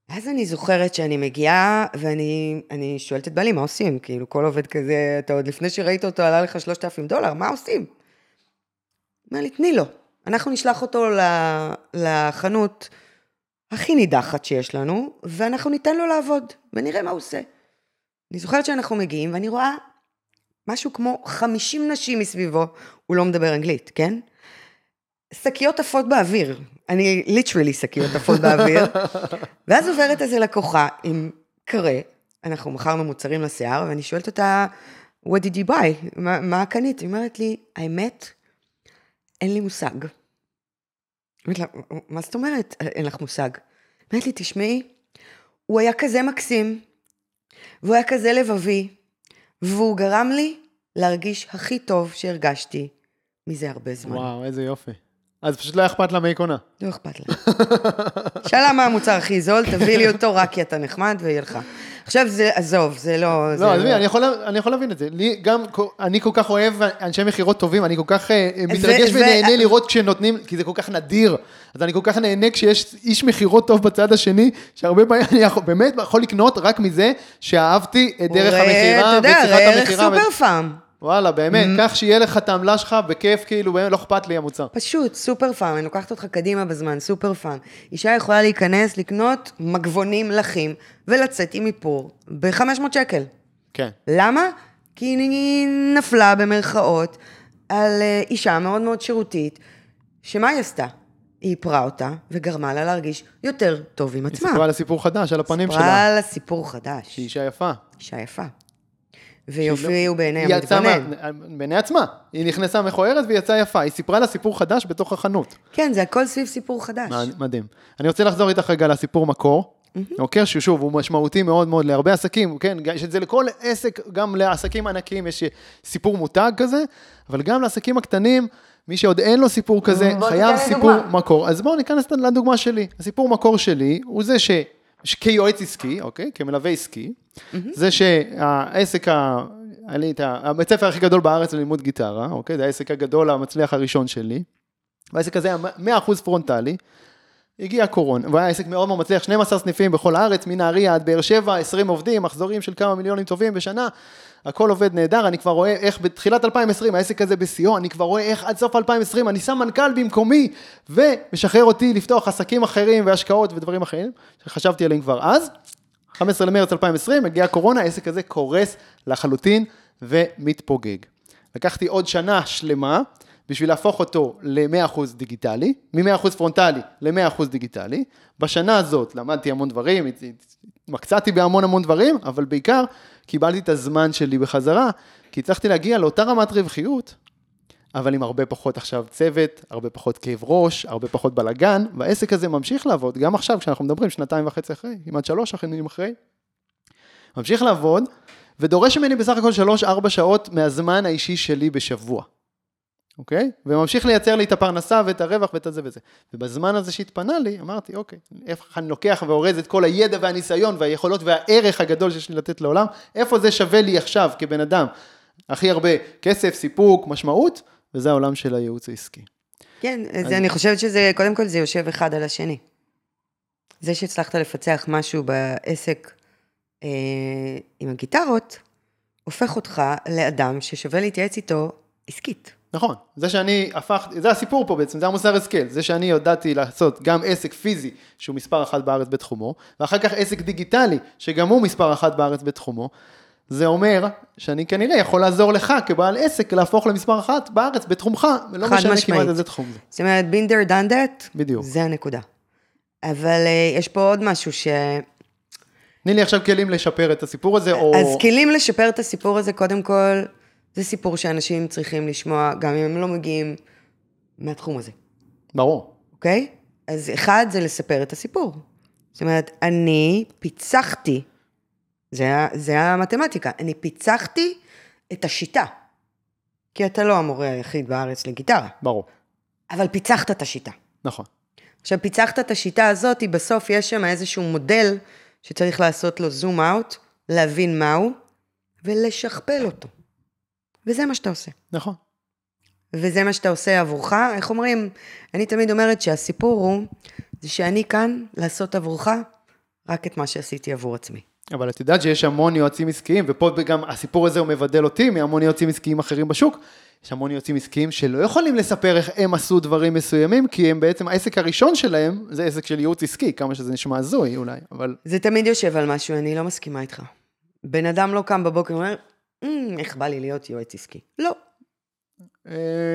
אז אני זוכרת שאני מגיעה, ואני אני שואלת את בעלי, מה עושים? כאילו, כל עובד כזה, אתה עוד לפני שראית אותו עלה לך 3,000 דולר, מה עושים? אומר לי, תני לו. אנחנו נשלח אותו לחנות הכי נידחת שיש לנו, ואנחנו ניתן לו לעבוד, ונראה מה הוא עושה. אני זוכרת שאנחנו מגיעים, ואני רואה משהו כמו 50 נשים מסביבו, הוא לא מדבר אנגלית, כן? שקיות עפות באוויר, אני ליטרלי שקיות עפות באוויר, ואז עוברת איזה לקוחה עם קרה, אנחנו מכרנו מוצרים לשיער, ואני שואלת אותה, what did you buy? מה, מה קנית? היא אומרת לי, האמת, אין לי מושג. אומרת לה, מה זאת אומרת? אין לך מושג. אומרת לי, תשמעי, הוא היה כזה מקסים, והוא היה כזה לבבי, והוא גרם לי להרגיש הכי טוב שהרגשתי מזה הרבה זמן. וואו, איזה יופי. אז פשוט לא אכפת לה מי קונה. לא אכפת לה. שאלה מה המוצר הכי זול, תביא לי אותו רק כי אתה נחמד ויהיה לך. עכשיו זה, עזוב, זה לא... זה לא, עזבי, אני יכול, אני יכול להבין את זה. לי גם, אני כל כך אוהב אנשי מכירות טובים, אני כל כך אה, מתרגש ו- ונהנה לראות כשנותנים, כי זה כל כך נדיר. אז אני כל כך נהנה כשיש איש מכירות טוב בצד השני, שהרבה פעמים אני יכול, באמת יכול לקנות רק מזה שאהבתי את דרך הוא ראה, המכירה אתה יודע, ערך המכירה. סופר פארם. וואלה, באמת. קח שיהיה לך את העמלה שלך, בכיף, כאילו, באמת, לא אכפת לי המוצר. פשוט, סופר פארם, אני לוקחת אותך קדימה בזמן, סופר פארם. אישה יכולה להיכנס, לקנות מגבונים לחים, ולצאת עם איפור ב-500 שקל. כן. למה? כי היא נפלה במרכאות על אה, אישה מאוד מאוד שירותית, שמה היא עשתה? היא איפרה אותה וגרמה לה להרגיש יותר טוב עם היא עצמה. סיפרה לה סיפור חדש על הפנים שלה. סיפרה לה סיפור חדש. שהיא אישה יפה. אישה יפה. ויופי הוא בעיני המתבונן. בעיני עצמה. היא נכנסה מכוערת והיא יצאה יפה. היא סיפרה לה סיפור חדש בתוך החנות. כן, זה הכל סביב סיפור חדש. מדהים. אני רוצה לחזור איתך רגע לסיפור מקור. אוקיי, ששוב, הוא משמעותי מאוד מאוד להרבה עסקים, כן, יש את זה לכל עסק, גם לעסקים ענקיים יש סיפור מותג כזה, אבל גם לעסקים הקטנים, מי שעוד אין לו סיפור כזה, חייב סיפור דוגמה. מקור. אז בואו ניכנס לדוגמה שלי. הסיפור מקור שלי הוא זה. ש- כיועץ עסקי, אוקיי? כמלווה עסקי, זה שהעסק, ה- הבית ספר הכי גדול בארץ ללימוד גיטרה, אוקיי? זה העסק הגדול המצליח הראשון שלי. והעסק הזה היה 100% פרונטלי. הגיע הקורונה, והיה עסק מאוד מאוד מצליח, 12 סניפים בכל הארץ, מנהריה עד באר שבע, 20 עובדים, מחזורים של כמה מיליונים טובים בשנה, הכל עובד נהדר, אני כבר רואה איך בתחילת 2020, העסק הזה בשיאו, אני כבר רואה איך עד סוף 2020 אני שם מנכ"ל במקומי, ומשחרר אותי לפתוח עסקים אחרים והשקעות ודברים אחרים, שחשבתי עליהם כבר אז. 15 למרץ 2020, מגיעה הקורונה, העסק הזה קורס לחלוטין ומתפוגג. לקחתי עוד שנה שלמה בשביל להפוך אותו ל-100% דיגיטלי, מ-100% פרונטלי ל-100% דיגיטלי. בשנה הזאת למדתי המון דברים, התמקצעתי בהמון המון דברים, אבל בעיקר קיבלתי את הזמן שלי בחזרה, כי הצלחתי להגיע לאותה רמת רווחיות, אבל עם הרבה פחות עכשיו צוות, הרבה פחות כאב ראש, הרבה פחות בלאגן, והעסק הזה ממשיך לעבוד, גם עכשיו כשאנחנו מדברים שנתיים וחצי אחרי, כמעט שלוש שנים אחרי, ממשיך לעבוד, ודורש ממני בסך הכל שלוש-ארבע שעות מהזמן האישי שלי בשבוע. אוקיי? וממשיך לייצר לי את הפרנסה ואת הרווח ואת הזה וזה. ובזמן הזה שהתפנה לי, אמרתי, אוקיי, איך אני לוקח ואורז את כל הידע והניסיון והיכולות והערך הגדול שיש לי לתת לעולם, איפה זה שווה לי עכשיו כבן אדם? הכי הרבה כסף, סיפוק, משמעות, וזה העולם של הייעוץ העסקי. כן, אז אני חושבת שזה, קודם כל זה יושב אחד על השני. זה שהצלחת לפצח משהו בעסק אה, עם הגיטרות, הופך אותך לאדם ששווה להתייעץ איתו עסקית. נכון, זה שאני הפכתי, זה הסיפור פה בעצם, זה המוסר השכל, זה שאני ידעתי לעשות גם עסק פיזי שהוא מספר אחת בארץ בתחומו, ואחר כך עסק דיגיטלי שגם הוא מספר אחת בארץ בתחומו, זה אומר שאני כנראה יכול לעזור לך כבעל עסק להפוך למספר אחת בארץ בתחומך, ולא משנה משמעית. כמעט איזה תחום זה. זאת אומרת, been there, done that, בדיוק. זה הנקודה. אבל אה, יש פה עוד משהו ש... תני לי עכשיו כלים לשפר את הסיפור הזה, או... אז כלים לשפר את הסיפור הזה, קודם כל, זה סיפור שאנשים צריכים לשמוע, גם אם הם לא מגיעים מהתחום הזה, ברור. אוקיי? אז אחד, זה לספר את הסיפור. זאת אומרת, אני פיצחתי, זה, ה- זה המתמטיקה, אני פיצחתי את השיטה. כי אתה לא המורה היחיד בארץ לגיטרה, ברור, אבל פיצחת את השיטה. נכון. עכשיו, פיצחת את השיטה הזאת, בסוף יש שם איזשהו מודל שצריך לעשות לו זום אאוט, להבין מהו, ולשכפל אותו. וזה מה שאתה עושה. נכון. וזה מה שאתה עושה עבורך. איך אומרים? אני תמיד אומרת שהסיפור הוא, זה שאני כאן לעשות עבורך רק את מה שעשיתי עבור עצמי. אבל את יודעת שיש המון יועצים עסקיים, ופה גם הסיפור הזה הוא מבדל אותי מהמון יועצים עסקיים אחרים בשוק. יש המון יועצים עסקיים שלא יכולים לספר איך הם עשו דברים מסוימים, כי הם בעצם, העסק הראשון שלהם זה עסק של ייעוץ עסקי, כמה שזה נשמע הזוי אולי, אבל זה תמיד יושב על משהו, אני לא מסכימה איתך. בן אדם לא קם בבוקר ואומר, "אמ, איך בא לי להיות יועץ עסקי. לא. אה,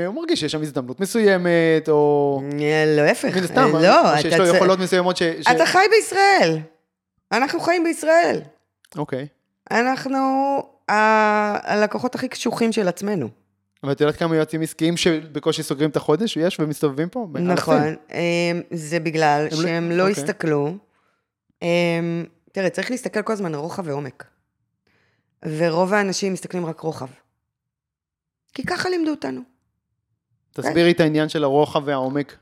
הוא מרגיש שיש שם הזדמנות מסוימת, או אה, להפך. מן הסתם, אה, לא, שיש לו יכולות מסוימות. ש- אתה חי בישראל. אנחנו חיים בישראל. אוקיי, אנחנו הלקוחות הכי קשוחים של עצמנו. אבל את יודעת כמה יועצים עסקיים שבקושי סוגרים את החודש יש ומסתובבים פה? נכון. אמ, זה בגלל הם לא- שהם לא אוקיי. הסתכלו. אמ, תראה, צריך להסתכל כל הזמן על רוחב ועומק. ורוב האנשים מסתכלים רק רוחב. כי ככה לימדו אותנו. תסבירי את העניין של הרוחב והעומק.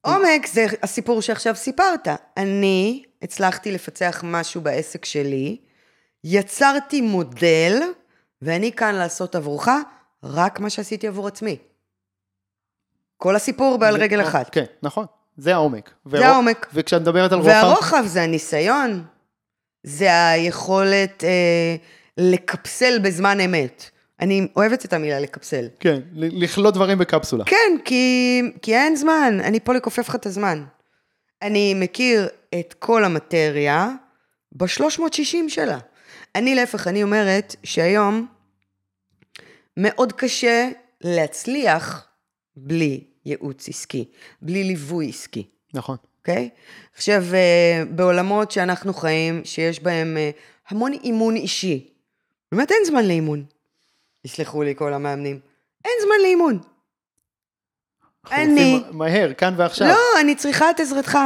עומק זה הסיפור שעכשיו סיפרת. אני הצלחתי לפצח משהו בעסק שלי, יצרתי מודל, ואני כאן לעשות עבורך רק מה שעשיתי עבור עצמי. כל הסיפור בעל זה- רגל אחת. כן, נכון. זה העומק. זה העומק. וכשאת מדברת על רוחב... והרוחב זה הניסיון, זה היכולת אה, לקפסל בזמן אמת. אני אוהבת את המילה לקפסל. כן, ל- לכלוא דברים בקפסולה. כן, כי, כי אין זמן, אני פה לכופף לך את הזמן. אני מכיר את כל המטריה ב-360 שלה. אני להפך, אני אומרת שהיום מאוד קשה להצליח בלי ייעוץ עסקי, בלי ליווי עסקי. נכון. אוקיי? עכשיו, אה, בעולמות שאנחנו חיים, שיש בהם אה, המון אימון אישי, באמת אין זמן לאימון. יסלחו לי כל המאמנים. אין זמן לאימון. אני- מהר, כאן ועכשיו. לא, אני צריכה את עזרתך.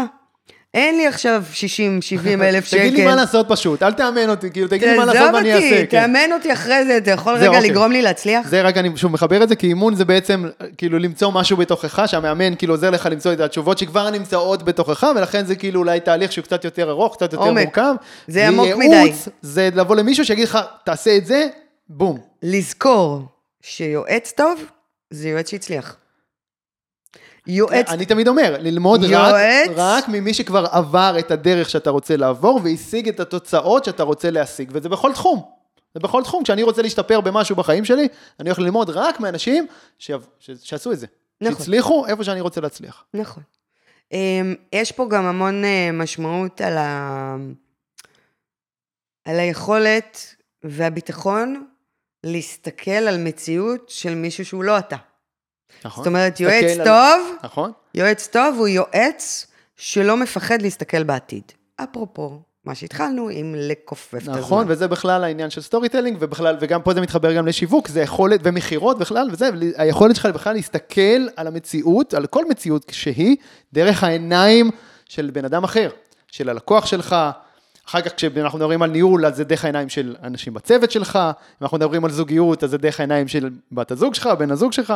אין לי עכשיו 60, 70 אלף שקל. תגיד לי מה לעשות פשוט, אל תאמן אותי, כאילו, תגיד לי מה לעשות תעזוב ואני אותי, אעשה. כן. תאמן אותי אחרי זה, אתה יכול רגע אוקיי. לגרום לי להצליח? זה רק אני שוב מחבר את זה, כי אימון זה בעצם כאילו למצוא משהו בתוכך, שהמאמן כאילו עוזר לך למצוא את התשובות שכבר נמצאות בתוכך, ולכן זה כאילו אולי תהליך שהוא קצת יותר ארוך, קצת יותר עומק. מורכב. זה עמוק וייעוץ זה לבוא למישהו שיגיד לך, תעשה את זה, בום. לזכור שיועץ טוב, זה יועץ שהצליח. יועץ אני תמיד אומר, ללמוד רק, יועץ. רק ממי שכבר עבר את הדרך שאתה רוצה לעבור, והשיג את התוצאות שאתה רוצה להשיג, וזה בכל תחום. זה בכל תחום, כשאני רוצה להשתפר במשהו בחיים שלי, אני הולך ללמוד רק מאנשים שעב- ש... שעשו את זה. נכון. שהצליחו איפה שאני רוצה להצליח. נכון. אמ, יש פה גם המון אה, משמעות על, ה... על היכולת והביטחון להסתכל על מציאות של מישהו שהוא לא אתה. נכון. זאת אומרת, יועץ על- טוב, נכון. יועץ טוב הוא יועץ שלא מפחד להסתכל בעתיד. אפרופו, מה שהתחלנו עם לכופף את הזמן. נכון, וזה בכלל העניין של storytelling, ובכלל, וגם פה זה מתחבר גם לשיווק, זה יכולת, ומכירות בכלל, וזה, היכולת שלך בכלל להסתכל על המציאות, על כל מציאות שהיא, דרך העיניים של בן אדם אחר, של הלקוח שלך, אחר כך כשאנחנו מדברים על ניהול, אז זה דרך העיניים של אנשים בצוות שלך, אם אנחנו מדברים על זוגיות, אז זה דרך העיניים של בת הזוג שלך, בן הזוג שלך.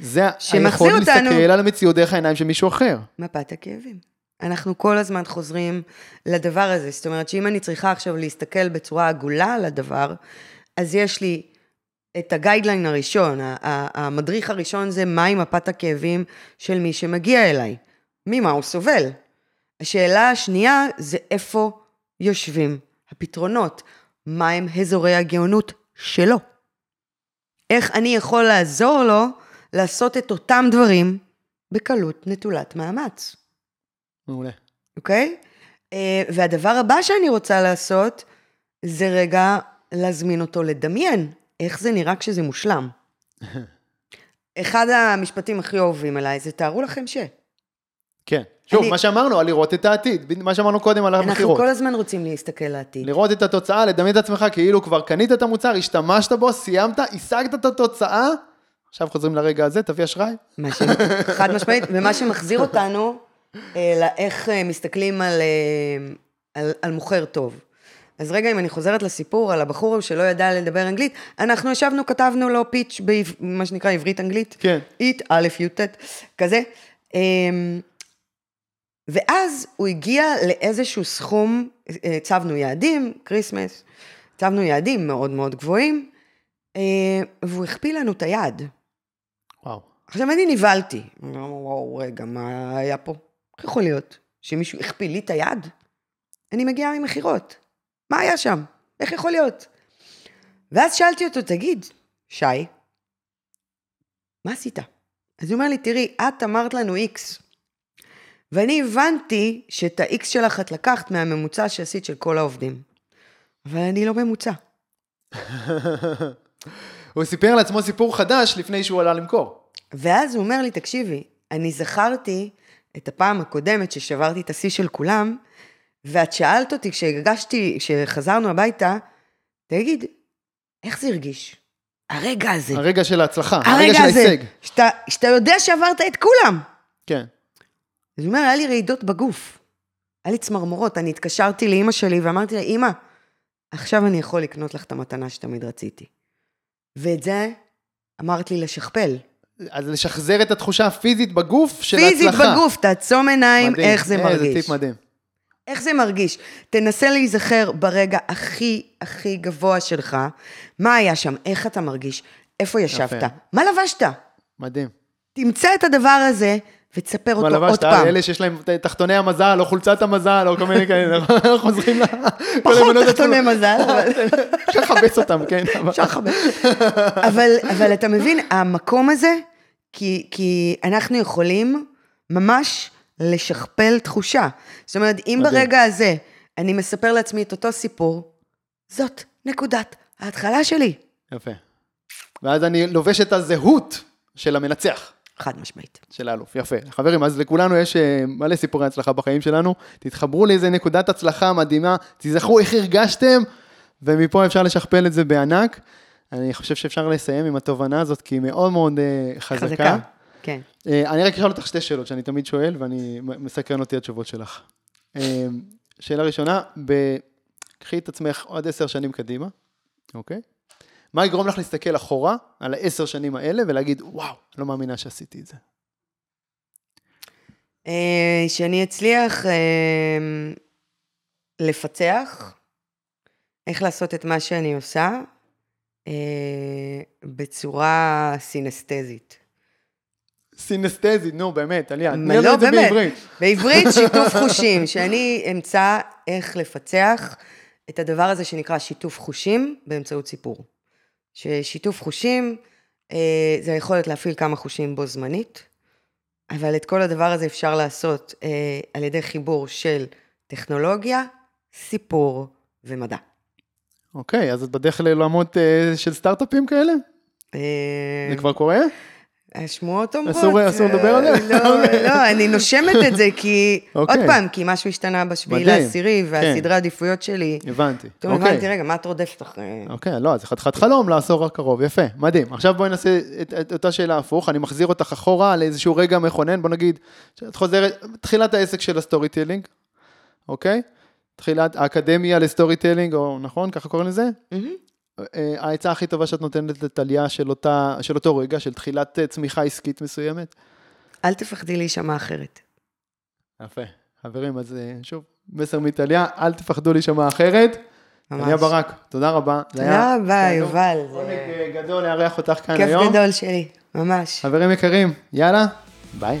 זה היכולת אותנו- להסתכל על המציאות דרך העיניים של מישהו אחר. מפת הכאבים. אנחנו כל הזמן חוזרים לדבר הזה. זאת אומרת שאם אני צריכה עכשיו להסתכל בצורה עגולה על הדבר, אז יש לי את הגיידליין הראשון, המדריך הראשון זה מהי מפת הכאבים של מי שמגיע אליי. ממה הוא סובל. השאלה השנייה זה איפה יושבים הפתרונות, מהם אזורי הגאונות שלו. איך אני יכול לעזור לו לעשות את אותם דברים בקלות נטולת מאמץ. מעולה. אוקיי? אה, והדבר הבא שאני רוצה לעשות, זה רגע להזמין אותו לדמיין איך זה נראה כשזה מושלם. אחד המשפטים הכי אהובים עליי זה תארו לכם ש... כן. שוב, אני- מה שאמרנו, על לראות את העתיד, מה שאמרנו קודם על אנחנו המכירות. כל הזמן רוצים להסתכל לעתיד. לראות את התוצאה, לדמיין את עצמך כאילו כבר קנית את המוצר, השתמשת בו, סיימת, השגת את התוצאה, עכשיו חוזרים לרגע הזה, תביא אשראי. ש... חד משמעית, ומה שמחזיר אותנו אה, לאיך אה, מסתכלים על, אה, על, על מוכר טוב. אז רגע, אם אני חוזרת לסיפור על הבחור שלא ידע לדבר אנגלית, אנחנו ישבנו, כתבנו לו pitch במה שנקרא עברית-אנגלית. כן. אית, א', י', ט', כזה. ואז הוא הגיע לאיזשהו סכום, אה, הצבנו יעדים, Christmas, הצבנו יעדים מאוד מאוד גבוהים, אה, והוא הכפיל לנו את היעד. וואו. עכשיו אני נבהלתי. וואו, רגע, מה היה פה? איך יכול להיות שמישהו הכפיל לי את היד? אני מגיעה ממכירות. מה היה שם? איך יכול להיות? ואז שאלתי אותו, תגיד, שי, מה עשית? אז הוא אומר לי, תראי, את אמרת לנו איקס. ואני הבנתי שאת ה-X שלך את לקחת מהממוצע שעשית של כל העובדים. אבל אני לא ממוצע. הוא סיפר לעצמו סיפור חדש לפני שהוא עלה למכור. ואז הוא אומר לי, תקשיבי, אני זכרתי את הפעם הקודמת ששברתי את השיא של כולם, ואת שאלת אותי כשהגשתי, כשחזרנו הביתה, תגיד, איך זה הרגיש? הרגע הזה. הרגע של ההצלחה, הרגע הרגע של ההישג. שאתה, שאתה יודע שעברת את כולם. כן. זאת אומרת, היה לי רעידות בגוף. היה לי צמרמורות. אני התקשרתי לאימא שלי ואמרתי לה, אימא, עכשיו אני יכול לקנות לך את המתנה שתמיד רציתי. ואת זה אמרת לי לשכפל. אז לשחזר את התחושה הפיזית בגוף של פיזית ההצלחה. בגוף, תעצום עיניים, מדהים. איך זה איזה מרגיש. טיפ מדהים. איך זה מרגיש? תנסה להיזכר ברגע הכי הכי גבוה שלך, מה היה שם, איך אתה מרגיש, איפה ישבת, יפה. מה לבשת. מדהים. תמצא את הדבר הזה ותספר מה אותו עוד לבשת? פעם. אלה שיש להם תחתוני המזל, או חולצת המזל, או כל מיני כאלה, אנחנו חוזרים ל... פחות תחתוני. מזל, אבל... אפשר לכבס אותם, כן. אפשר לכבד. אבל, אתה מבין, המקום הזה, כי, אנחנו יכולים ממש לשכפל תחושה. זאת אומרת, אם. ברגע הזה אני מספר לעצמי את אותו סיפור, זאת נקודת ההתחלה שלי. יפה. ואז אני לובש את הזהות של המנצח. חד משמעית. של האלוף, יפה. חברים, אז לכולנו יש אה, מלא סיפורי הצלחה בחיים שלנו. תתחברו לאיזה נקודת הצלחה מדהימה, תזכרו איך הרגשתם, ומפה אפשר לשכפל את זה בענק. אני חושב שאפשר לסיים עם התובנה הזאת, כי היא מאוד מאוד אה, חזקה. חזקה. כן. אה, אני רק אשאל אותך שתי שאלות שאני תמיד שואל, ואני מסקרן אותי התשובות שלך. שאלה ראשונה, ב... קחי את עצמך עוד עשר שנים קדימה, אוקיי? מה יגרום לך להסתכל אחורה על העשר שנים האלה ולהגיד, וואו, לא מאמינה שעשיתי את זה. אה, שאני אצליח אה, לפצח איך לעשות את מה שאני עושה אה, בצורה סינסטזית. סינסטזי, נו באמת, עלייה, תני לא, לנו את זה באמת. בעברית. בעברית שיתוף חושים, שאני אמצא איך לפצח את הדבר הזה שנקרא שיתוף חושים באמצעות סיפור. ששיתוף חושים אה, זה היכולת להפעיל כמה חושים בו זמנית, אבל את כל הדבר הזה אפשר לעשות אה, על ידי חיבור של טכנולוגיה, סיפור ומדע. אוקיי, אז את בדרך לעולמות אה, של סטארט-אפים כאלה? אה, זה כבר קורה? השמועות אומרות... אסור- אסור לדבר על זה? לא, לא, אני נושמת את זה כי, אוקיי. עוד פעם, כי משהו השתנה בשביעי לעשירי, והסדרי כן. העדיפויות שלי. הבנתי. פתאום אוקיי. הבנתי, רגע, מה את רודפת אחרי... אוקיי, לא, זה חתיכת חלום לעשור הקרוב, יפה, מדהים. עכשיו בואי נעשה את, את אותה שאלה הפוך, אני מחזיר אותך אחורה לאיזשהו רגע מכונן, בוא נגיד, שאת חוזרת, תחילת העסק של ה storytelling, אוקיי? תחילת האקדמיה ל storytelling, או נכון, ככה קוראים לזה? אה, העצה הכי טובה שאת נותנת לטליה של, אותה, של אותו רגע, של תחילת אה, צמיחה עסקית מסוימת? אל תפחדי להישמע אחרת. יפה. חברים, אז אה, שוב, מסר מטליה, אל תפחדו להישמע אחרת. ממש. טליה ברק, תודה רבה. תודה רבה, יובל. זה עונג גדול לארח אותך כאן כיף היום. גדול שלי, ממש. חברים יקרים, יאללה, ביי.